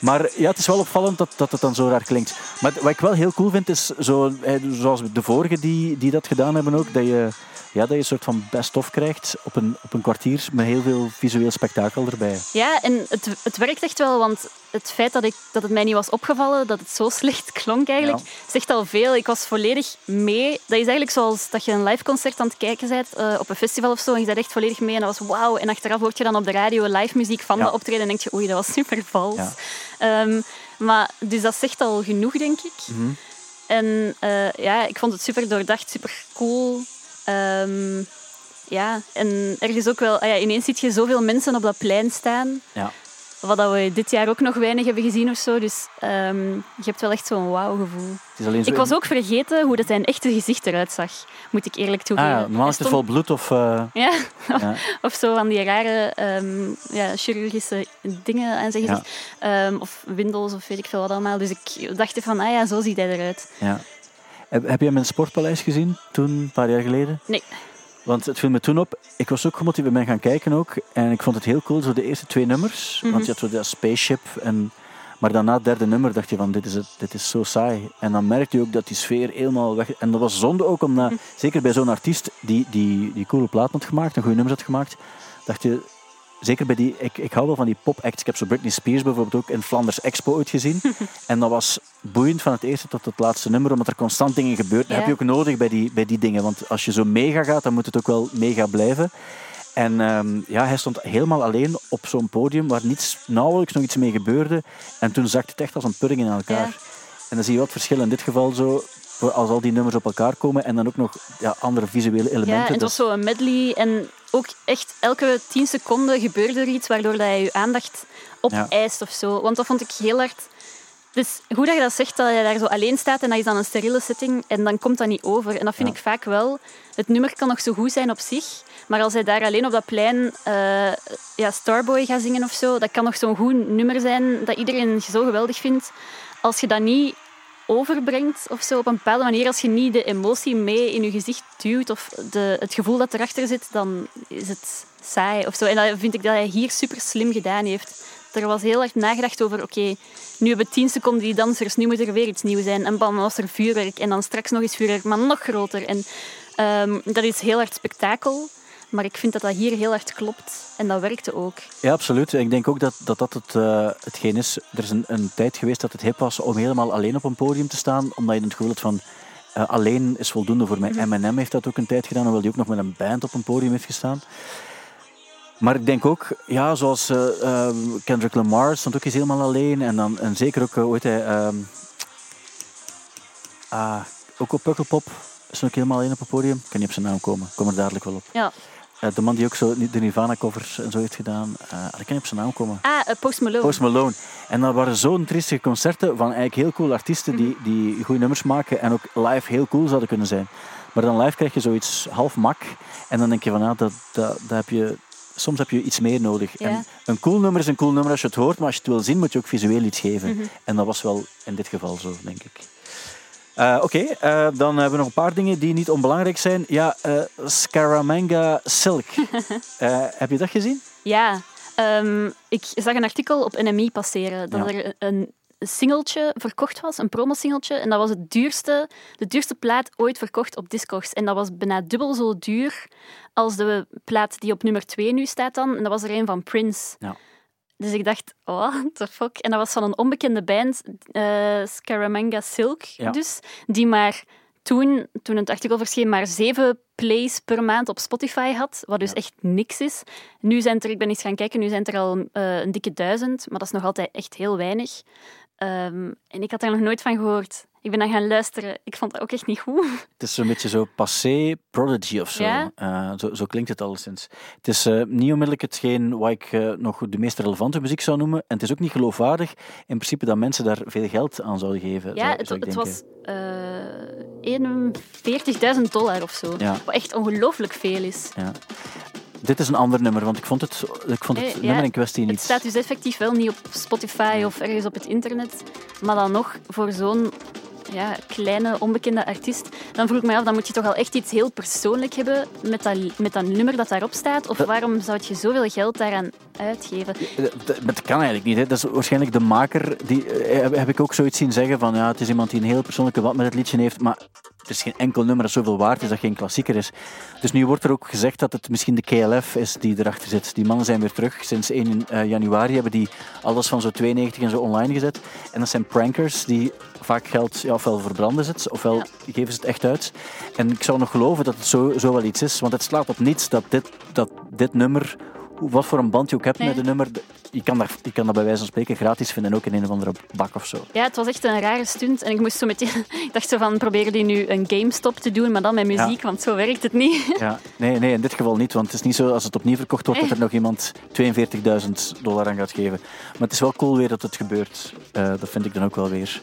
Maar ja, het is wel opvallend dat, dat het dan zo raar klinkt. Maar wat ik wel heel cool vind, is zo, zoals de vorige die, die dat gedaan hebben ook, dat je, ja, dat je een soort van best-of krijgt op een, op een kwartier met heel veel visueel spektakel erbij. Ja, en het, het werkt echt wel, want het feit dat, ik, dat het mij niet was opgevallen, dat het zo slecht klonk eigenlijk, Ja. zegt al veel. Ik was volledig mee. Dat is eigenlijk zoals dat je een live concert aan het kijken bent eh, op een festival of zo, en je bent echt volledig mee en dat was wauw. En achteraf hoort je dan op de radio live muziek van Ja. dat optreden en denk je, oei, dat was super vals. Ja. Ehm, maar, dus dat zegt al genoeg, denk ik. Mhm. En eh, ja, ik vond het super doordacht, super cool. Ehm, ja, en ergens ook wel... ah ja, ineens zie je zoveel mensen op dat plein staan. Ja. Wat dat we dit jaar ook nog weinig hebben gezien of zo. Dus ehm, je hebt wel echt zo'n wauw-gevoel. Het is alleen zo Ik was ook vergeten hoe dat zijn echte gezicht eruit zag. Moet ik eerlijk Ah, toegeven. ja, normaal Hij is het vol bloed of... eh, Ja, ja. of zo van die rare ehm, ja, chirurgische dingen aan zijn Ja. gezicht. Ehm, of windels of weet ik veel wat allemaal. Dus ik dacht van, ah ja, zo ziet hij eruit. Ja. Heb, heb je hem in het Sportpaleis gezien, toen, een paar jaar geleden? Nee. Want het viel me toen op. Ik was ook gemotiveerd ben gaan kijken ook. En ik vond het heel cool, zo de eerste twee nummers. Mhm. Want je had zo dat spaceship. En, maar daarna het derde nummer dacht je van, dit is, het, dit is zo saai. En dan merkte je ook dat die sfeer helemaal weg... En dat was zonde ook, omdat, Mhm. zeker bij zo'n artiest die, die, die coole plaat had gemaakt, een goede nummers had gemaakt, dacht je... Zeker bij die, ik, ik hou wel van die pop-acts. Ik heb zo Britney Spears bijvoorbeeld ook in Flanders Expo ooit gezien. en dat was boeiend van het eerste tot het laatste nummer, omdat er constant dingen gebeuren. Dat Ja. heb je ook nodig bij die, bij die dingen. Want als je zo mega gaat, dan moet het ook wel mega blijven. En ehm, ja, hij stond helemaal alleen op zo'n podium waar niets, nauwelijks nog iets mee gebeurde. En toen zakte het echt als een pudding in elkaar. Ja. En dan zie je wat verschil in dit geval zo, als al die nummers op elkaar komen en dan ook nog ja, andere visuele elementen. Ja, en het was zo een medley. En ook echt elke tien seconden gebeurde er iets waardoor dat je je aandacht opeist of zo. Want dat vond ik heel hard... Dus hoe dat je dat zegt, dat je daar zo alleen staat en dat is dan een steriele setting en dan komt dat niet over. En dat vind Ja. ik vaak wel. Het nummer kan nog zo goed zijn op zich, maar als hij daar alleen op dat plein eh, ja, Starboy gaat zingen of zo, dat kan nog zo'n goed nummer zijn dat iedereen zo geweldig vindt. Als je dat niet overbrengt of zo op een bepaalde manier, als je niet de emotie mee in je gezicht duwt of de, het gevoel dat erachter zit, dan is het saai of zo. En dat vind ik dat hij hier super slim gedaan heeft. Er was heel erg nagedacht over, oké, nu hebben we tien seconden die dansers, nu moet er weer iets nieuws zijn. En dan was er vuurwerk en dan straks nog eens vuurwerk, maar nog groter. En ehm, dat is heel hard spektakel, maar ik vind dat dat hier heel hard klopt. En dat werkte ook. Ja, absoluut. Ik denk ook dat dat, dat het, eh, hetgeen is. Er is een, een tijd geweest dat het hip was om helemaal alleen op een podium te staan, omdat je het gevoel had van eh, alleen is voldoende voor mij. Eminem heeft dat ook een tijd gedaan, hoewel hij ook nog met een band op een podium heeft gestaan. Maar ik denk ook, ja, zoals eh, eh, Kendrick Lamar stond ook eens helemaal alleen. En, dan, en zeker ook, uh, ooit hij, ehm, ah, ook op Pukkelpop stond ook helemaal alleen op het podium. Ik kan niet op zijn naam komen, ik kom er dadelijk wel op. Ja. Eh, de man die ook zo de Nirvana-covers en zo heeft gedaan, eh ik kan niet op zijn naam komen. Ah, eh, Post Malone. Post Malone. En dat waren zo'n triestige concerten van eigenlijk heel cool artiesten die, die goede nummers maken en ook live heel cool zouden kunnen zijn. Maar dan live krijg je zoiets half mak en dan denk je van, ja, dat, dat, dat heb je, soms heb je iets meer nodig. Ja. En een cool nummer is een cool nummer als je het hoort, maar als je het wil zien moet je ook visueel iets geven. Mhm. En dat was wel in dit geval zo, denk ik. Eh, Oké, eh, dan hebben we nog een paar dingen die niet onbelangrijk zijn. Ja, eh, Scaramanga Silk. Heb je dat gezien? Ja, Ehm, ik zag een artikel op NMI passeren dat Ja. er een singeltje verkocht was, een promosingeltje. En dat was het duurste, de duurste plaat ooit verkocht op Discogs. En dat was bijna dubbel zo duur als de plaat die op nummer 2 nu staat dan. En dat was er een van Prince. Ja. Dus ik dacht, oh, the fuck. En dat was van een onbekende band, eh, Scaramanga Silk Ja. dus, die maar toen, toen het artikel verscheen, maar zeven plays per maand op Spotify had, wat dus echt niks is. Nu zijn er, ik ben eens gaan kijken, nu zijn er al eh, een dikke duizend, maar dat is nog altijd echt heel weinig. Ehm, en ik had daar nog nooit van gehoord. Ik ben dan gaan luisteren. Ik vond dat ook echt niet goed. Het is zo'n beetje zo passé prodigy of zo. Ja? Eh, zo, zo klinkt het alleszins. Het is eh, niet onmiddellijk hetgeen wat ik eh, nog de meest relevante muziek zou noemen. En het is ook niet geloofwaardig in principe dat mensen daar veel geld aan zouden geven. Ja, zou, het, zou het was eh 41.000 dollar of zo. Ja. Wat echt ongelooflijk veel is. Ja. Dit is een ander nummer, want ik vond het, ik vond het ja, nummer in kwestie Het niet... staat dus effectief wel niet op Spotify of ergens op het internet. Maar dan nog, voor zo'n ja, kleine, onbekende artiest, dan vroeg ik me af, dan moet je toch al echt iets heel persoonlijk hebben met dat, met dat nummer dat daarop staat. Of Dat- waarom zou je zoveel geld daaraan uitgeven? Dat, dat kan eigenlijk niet. Hè. Dat is waarschijnlijk de maker. Die, eh, heb, heb ik ook zoiets zien zeggen van ja, het is iemand die een heel persoonlijke band met het liedje heeft, maar het is geen enkel nummer dat zoveel waard is dat geen klassieker is. Dus nu wordt er ook gezegd dat het misschien de KLF is die erachter zit. Die mannen zijn weer terug. Sinds 1 eh, januari hebben die alles van zo 92 en zo online gezet. En dat zijn prankers die vaak geld ja, ofwel verbranden ze het, ofwel Ja. geven ze het echt uit. En ik zou nog geloven dat het zo, zo wel iets is, want het slaat op niets dat dit, dat dit nummer, wat voor een band je ook hebt Nee. met een nummer, je kan, dat, je kan dat bij wijze van spreken gratis vinden, ook in een of andere bak of zo. Ja, het was echt een rare stunt. En ik moest zo meteen... Ik dacht zo van, proberen die nu een GameStop te doen, maar dan met muziek, want zo werkt het niet. Ja, nee, nee, in dit geval niet, want het is niet zo als het opnieuw verkocht wordt dat er nog iemand 42.000 dollar aan gaat geven. Maar het is wel cool weer dat het gebeurt. Eh, dat vind ik dan ook wel weer.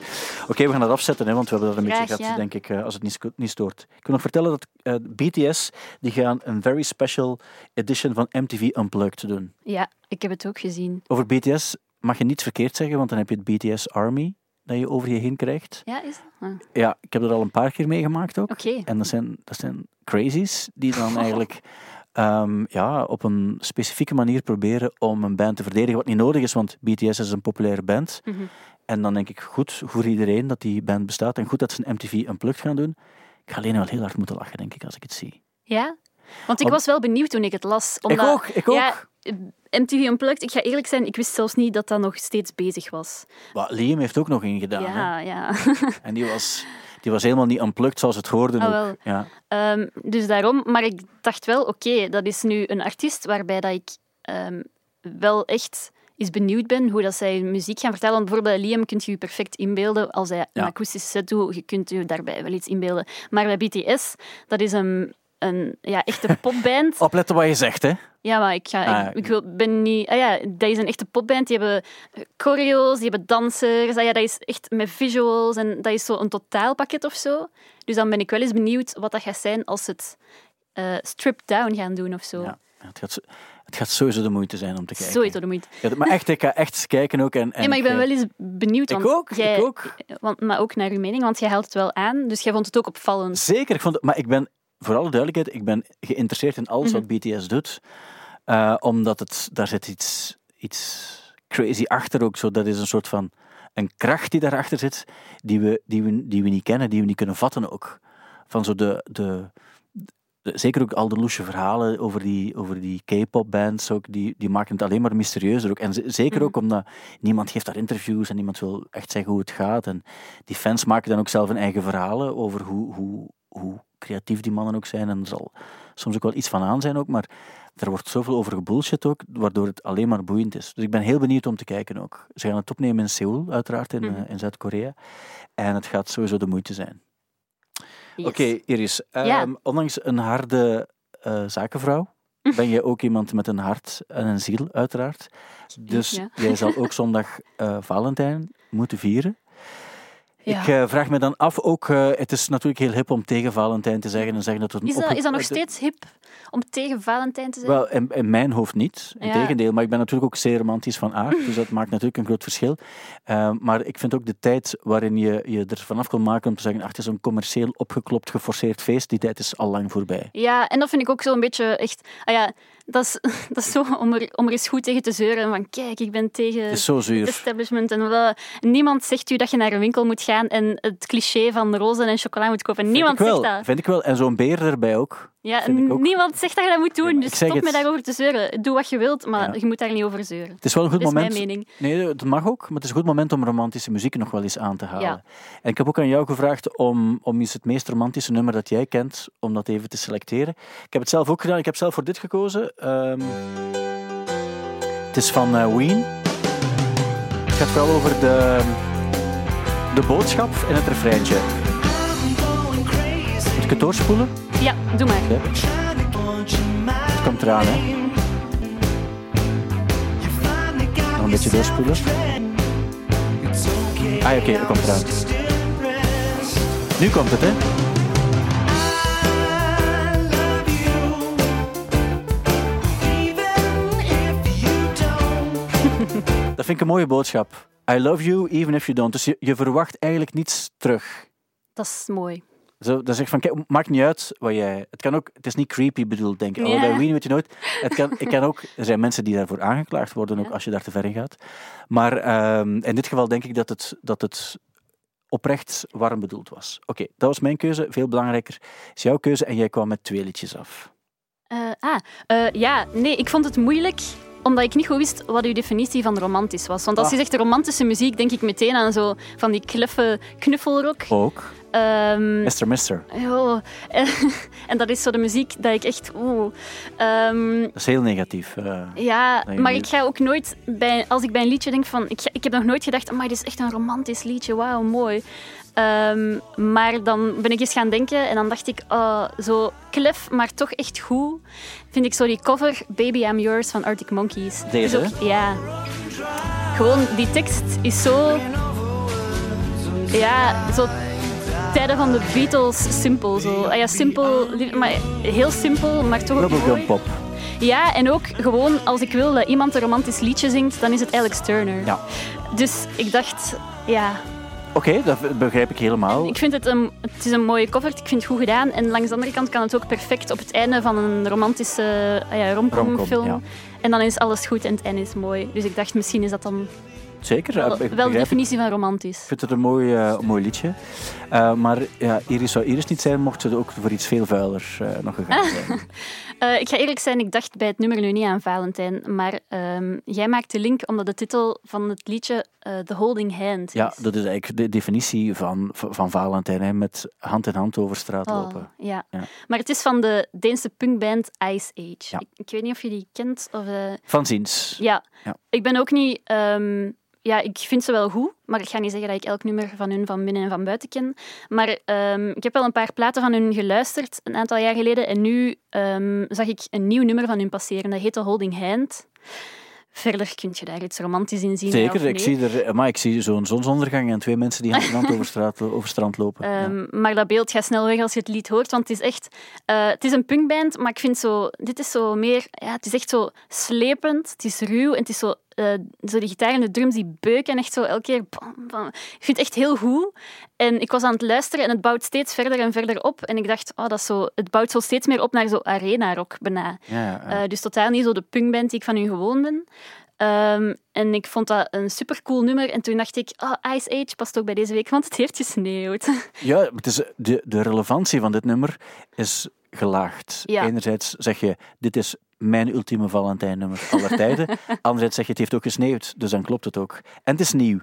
Oké, we gaan dat afzetten, hè, want we hebben dat een Graag, beetje gehad, ja. denk ik, eh, als het niet, niet stoort. Ik wil nog vertellen dat eh, BTS die gaan een very special edition van MTV Unplugged doen. Ja, ik heb het ook gezien. Over BTS mag je niets verkeerd zeggen, want dan heb je het BTS Army dat je over je heen krijgt. Ja, is dat? Ah, Ja, ik heb dat al een paar keer meegemaakt ook. Oké. En dat zijn, dat zijn crazies die dan eigenlijk ehm, ja, op een specifieke manier proberen om een band te verdedigen, wat niet nodig is, want BTS is een populaire band. Mhm. En dan denk ik, goed voor iedereen dat die band bestaat en goed dat ze een MTV Unplugged gaan doen. Ik ga alleen wel heel hard moeten lachen, denk ik, als ik het zie. Ja? Want ik was wel benieuwd toen ik het las. Omdat, ook, ik ook. Ja, MTV Unplugged, ik ga eerlijk zijn, ik wist zelfs niet dat dat nog steeds bezig was. Maar Liam heeft ook nog een gedaan. hè. Ja, ja. En die was, die was helemaal niet unplugged zoals het hoorde. Ah, wel. Ja. Ehm, dus daarom, maar ik dacht wel, oké, dat is nu een artiest waarbij dat ik ehm, wel echt eens benieuwd ben hoe dat zij muziek gaan vertellen. Want bijvoorbeeld bij Liam kunt je je perfect inbeelden als hij een Ja. akoestische set doet, je kunt je daarbij wel iets inbeelden. Maar bij BTS, dat is een, een ja, echte popband. Opletten wat je zegt, hè. Ja, maar ik, ga, Ah, ik, ik wil, ben niet... Ah ja, dat is een echte popband. Die hebben choreo's, die hebben dansers. Ah ja, dat is echt met visuals. En dat is zo een totaalpakket of zo. Dus dan ben ik wel eens benieuwd wat dat gaat zijn als ze het eh stripped down gaan doen of zo. Ja. Het, gaat, het gaat sowieso de moeite zijn om te kijken. Sowieso de moeite. Ja, maar echt, ik ga echt kijken ook. En, en Nee, maar ik ben wel eens benieuwd. Ik want ook, jij- ik ook. Want, maar ook naar uw mening, want jij haalt het wel aan. Dus jij vond het ook opvallend. Zeker, ik vond het, maar ik ben, voor alle duidelijkheid, ik ben geïnteresseerd in alles wat BTS doet. Eh, omdat het, daar zit iets, iets crazy achter ook. Zo. Dat is een soort van een kracht die daarachter zit, die we, die, we, die we niet kennen, die we niet kunnen vatten ook. Van zo de, de, de- zeker ook al de loesje verhalen over die, over die K-pop bands ook, die, die maken het alleen maar mysterieuzer ook. En zeker ook omdat niemand geeft daar interviews en niemand wil echt zeggen hoe het gaat. En die fans maken dan ook zelf hun eigen verhalen over hoe, hoe, hoe creatief die mannen ook zijn. En er zal soms ook wel iets van aan zijn ook, maar er wordt zoveel over gebullshit ook, waardoor het alleen maar boeiend is. Dus ik ben heel benieuwd om te kijken ook. Ze gaan het opnemen in Seoul, uiteraard, in, Mhm. eh, in Zuid-Korea. En het gaat sowieso de moeite zijn. Yes. Oké, Iris. ehm. Ondanks een harde eh, zakenvrouw, ben je ook iemand met een hart en een ziel, uiteraard. Dus Ja. jij zal ook zondag eh, Valentijn moeten vieren. Ja. Ik eh, vraag me dan af ook, eh, het is natuurlijk heel hip om tegen Valentijn te zeggen en zeggen dat het een Is dat, is dat nog eh, steeds hip om tegen Valentijn te zijn? Wel, in, in mijn hoofd niet. Ja. Integendeel, maar ik ben natuurlijk ook zeer romantisch van aard, dus dat maakt natuurlijk een groot verschil. Maar ik vind ook de tijd waarin je je er vanaf kon maken om te zeggen, ach, het is een commercieel opgeklopt, geforceerd feest, die tijd is al lang voorbij. Ja, en dat vind ik ook zo'n beetje echt... Ah ja, dat is, dat is zo om er, om er eens goed tegen te zeuren. Van kijk, ik ben tegen Het establishment. En wel, niemand zegt u dat je naar een winkel moet gaan en het cliché van rozen en chocola moet kopen. Niemand zegt dat. Vind ik wel. En zo'n beer erbij ook. Ja, niemand zegt dat je dat moet doen. Ja, dus stop met daarover te zeuren. Doe wat je wilt, maar Ja. je moet daar niet over zeuren. Het is wel een goed Dat is moment. mijn mening. Nee, het mag ook, maar het is een goed moment om romantische muziek nog wel eens aan te halen. Ja. En ik heb ook aan jou gevraagd om, om eens het meest romantische nummer dat jij kent, om dat even te selecteren. Ik heb het zelf ook gedaan. Ik heb zelf voor dit gekozen. Ehm, het is van Ween. Het gaat vooral over de, de boodschap en het refreintje. Moet ik het doorspoelen? Ja, doe maar. Het komt eraan, hè? Nog een beetje doorspoelen. Ah, oké, dat komt eraan. Nu komt het, hè? Dat vind ik een mooie boodschap. I love you, even if you don't. Dus je, je verwacht eigenlijk niets terug. Dat is mooi. Zo, dat zeg ik van, kijk, maakt niet uit wat jij... Het kan ook... Het is niet creepy bedoeld, denk ik. Bij Ween weet je nooit. Het kan, ik kan ook... Er zijn mensen die daarvoor aangeklaagd worden, ook als je daar te ver in gaat. Maar ehm, in dit geval denk ik dat het, dat het oprecht warm bedoeld was. Oké, dat was mijn keuze. Veel belangrijker is jouw keuze. En jij kwam met twee liedjes af. Eh, ah, eh, ja, nee, ik vond het moeilijk omdat ik niet goed wist wat uw definitie van romantisch was. Want als je Ah. zegt romantische muziek, denk ik meteen aan zo van die kleffe knuffelrock. Ook. Ehm, Mr. Mister. oh, en dat is zo de muziek dat ik echt... Oeh, Ehm, Dat is heel negatief. eh. ja, maar ik ga ook nooit bij... Als ik bij een liedje denk van... Ik, ga- ik heb nog nooit gedacht, maar dit is echt een romantisch liedje, wauw, mooi. Ehm, maar dan ben ik eens gaan denken en dan dacht ik, oh, zo klef, maar toch echt goed. Vind ik zo die cover Baby I'm Yours van Arctic Monkeys. Deze, ook- Ja. Gewoon, die tekst is zo... Ja, zo tijden van de Beatles simpel. Zo. Ah ja, simpel, maar heel simpel, maar toch ook mooi. Pop. Ja, en ook gewoon als ik wil dat iemand een romantisch liedje zingt, dan is het Alex Turner. Ja. Dus ik dacht, ja, Oké, dat begrijp ik helemaal. ik vind het een, het is een mooie cover, ik vind het goed gedaan. En langs de andere kant kan het ook perfect op het einde van een romantische ah ja, romcom Romcom, film. ja. En dan is alles goed en het einde is mooi. Dus ik dacht, misschien is dat dan Zeker. wel, ik wel de definitie van romantisch. Ik vind het een mooi, eh, mooi liedje. Eh, maar ja, Iris zou Iris niet zijn, mocht ze ook voor iets veel vuiler eh, nog gegaan zijn. Eh, ik ga eerlijk zijn, ik dacht bij het nummer nu niet aan Valentijn. Maar ehm, jij maakt de link omdat de titel van het liedje eh, The Holding Hand ja, is. dat is eigenlijk de definitie van, van Valentijn. Hè, met hand in hand over straat Oh, lopen. ja. Ja. maar het is van de Deense punkband Ice Age. Ja. Ik, ik weet niet of je die kent. Of, eh, Van ziens. ja. Ja. ik ben ook niet... ehm, ja, ik vind ze wel goed, maar ik ga niet zeggen dat ik elk nummer van hun van binnen en van buiten ken. Maar ehm, ik heb wel een paar platen van hun geluisterd, een aantal jaar geleden. En nu ehm, zag ik een nieuw nummer van hun passeren. Dat heet The Holding Hand. Verder kun je daar iets romantisch in zien. Zeker, ik zie, er, maar ik zie zo'n zonsondergang en twee mensen die hand in hand over, straat, over strand lopen. Ja. Ehm, Maar dat beeld gaat snel weg als je het lied hoort, want het is echt... eh, het is een punkband, maar ik vind zo... Dit is zo meer... Ja, het is echt zo slepend, het is ruw en het is zo... eh, zo die gitaar en de drums die beuken echt zo elke keer... bam, bam. Ik vind het echt heel goed. En ik was aan het luisteren en het bouwt steeds verder en verder op. En ik dacht, oh, dat is zo, het bouwt zo steeds meer op naar zo arena-rock bijna. Ja, ja, ja. Eh, dus totaal niet zo de punkband die ik van u gewoon ben. Ehm, en ik vond dat een supercool nummer. En toen dacht ik, oh, Ice Age past ook bij deze week, want het heeft gesneeuwd. Ja, het is, de, de relevantie van dit nummer is gelaagd. Ja. Enerzijds zeg je, dit is mijn ultieme Valentijnnummer aller tijden. Anderzijds zeg je, het heeft ook gesneeuwd, dus dan klopt het ook. En het is nieuw.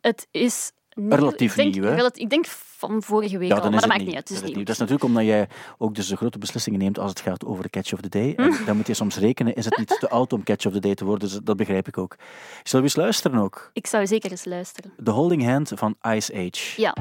Het is nieuw. Relatief ik denk, nieuw, hè? ik denk van vorige week Ja, al, maar dat maakt niet uit. Het is nieuw. nieuw. Dat is natuurlijk omdat jij ook dus de grote beslissingen neemt als het gaat over de catch of the day. En dan moet je soms rekenen, is het niet te oud om catch of the day te worden? Dus dat begrijp ik ook. Zullen we eens luisteren ook? Ik zou zeker eens luisteren. The Holding Hand van Ice Age. Ja.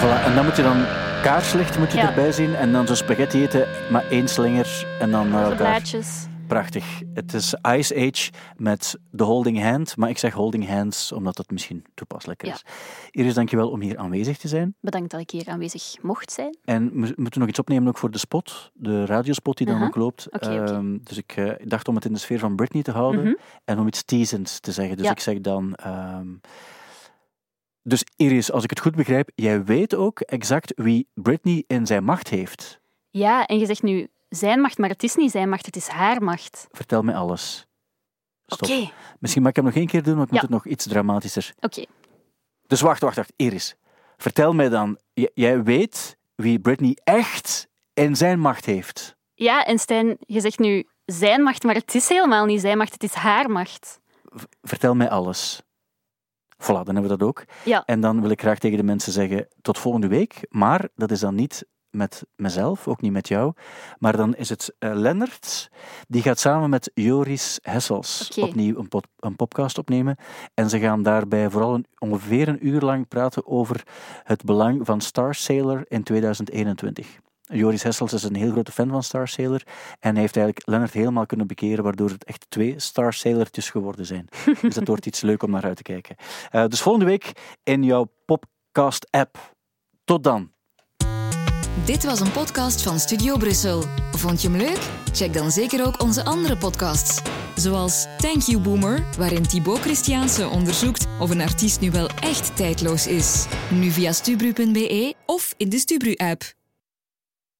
Voilà, en dan moet je dan kaarslicht moet je Ja. erbij zien en dan zo spaghetti eten, maar één slinger en dan naar elkaar. Blaadjes. Prachtig. Het is Ice Age met de Holding Hand, maar ik zeg Holding Hands omdat dat misschien toepasselijker Ja. is. Iris, dankjewel om hier aanwezig te zijn. Bedankt dat ik hier aanwezig mocht zijn. En we moeten nog iets opnemen ook voor de spot, de radiospot die dan Aha. ook loopt. Ehm, dus ik eh, dacht om het in de sfeer van Britney te houden Mhm. en om iets teasends te zeggen. Dus Ja. ik zeg dan... ehm, dus Iris, als ik het goed begrijp, jij weet ook exact wie Britney in zijn macht heeft. Ja, en je zegt nu zijn macht, maar het is niet zijn macht, het is haar macht. Vertel mij alles. Oké. Misschien mag ik hem nog één keer doen, maar ik moet het nog iets dramatischer. oké. Dus wacht, wacht, wacht. Iris, vertel mij dan. Jij weet wie Britney echt in zijn macht heeft. Ja, en Stijn, je zegt nu zijn macht, maar het is helemaal niet zijn macht, het is haar macht. Vertel mij alles. Voilà, dan hebben we dat ook. Ja. En dan wil ik graag tegen de mensen zeggen, tot volgende week. Maar dat is dan niet met mezelf, ook niet met jou. Maar dan is het eh Lennart, die gaat samen met Joris Hessels opnieuw een, pod- een podcast opnemen. En ze gaan daarbij vooral een, ongeveer een uur lang praten over het belang van Star Sailor in 2021. Joris Hessels is een heel grote fan van Star Sailor en hij heeft eigenlijk Lennart helemaal kunnen bekeren, waardoor het echt twee Star Sailortjes geworden zijn. dus dat wordt iets leuk om naar uit te kijken. Eh, dus volgende week in jouw podcast-app. Tot dan. Dit was een podcast van Studio Brussel. Vond je hem leuk? Check dan zeker ook onze andere podcasts. Zoals Thank You Boomer, waarin Thibaut Christiaanse onderzoekt of een artiest nu wel echt tijdloos is. Nu via stubru.be of in de Stubru-app.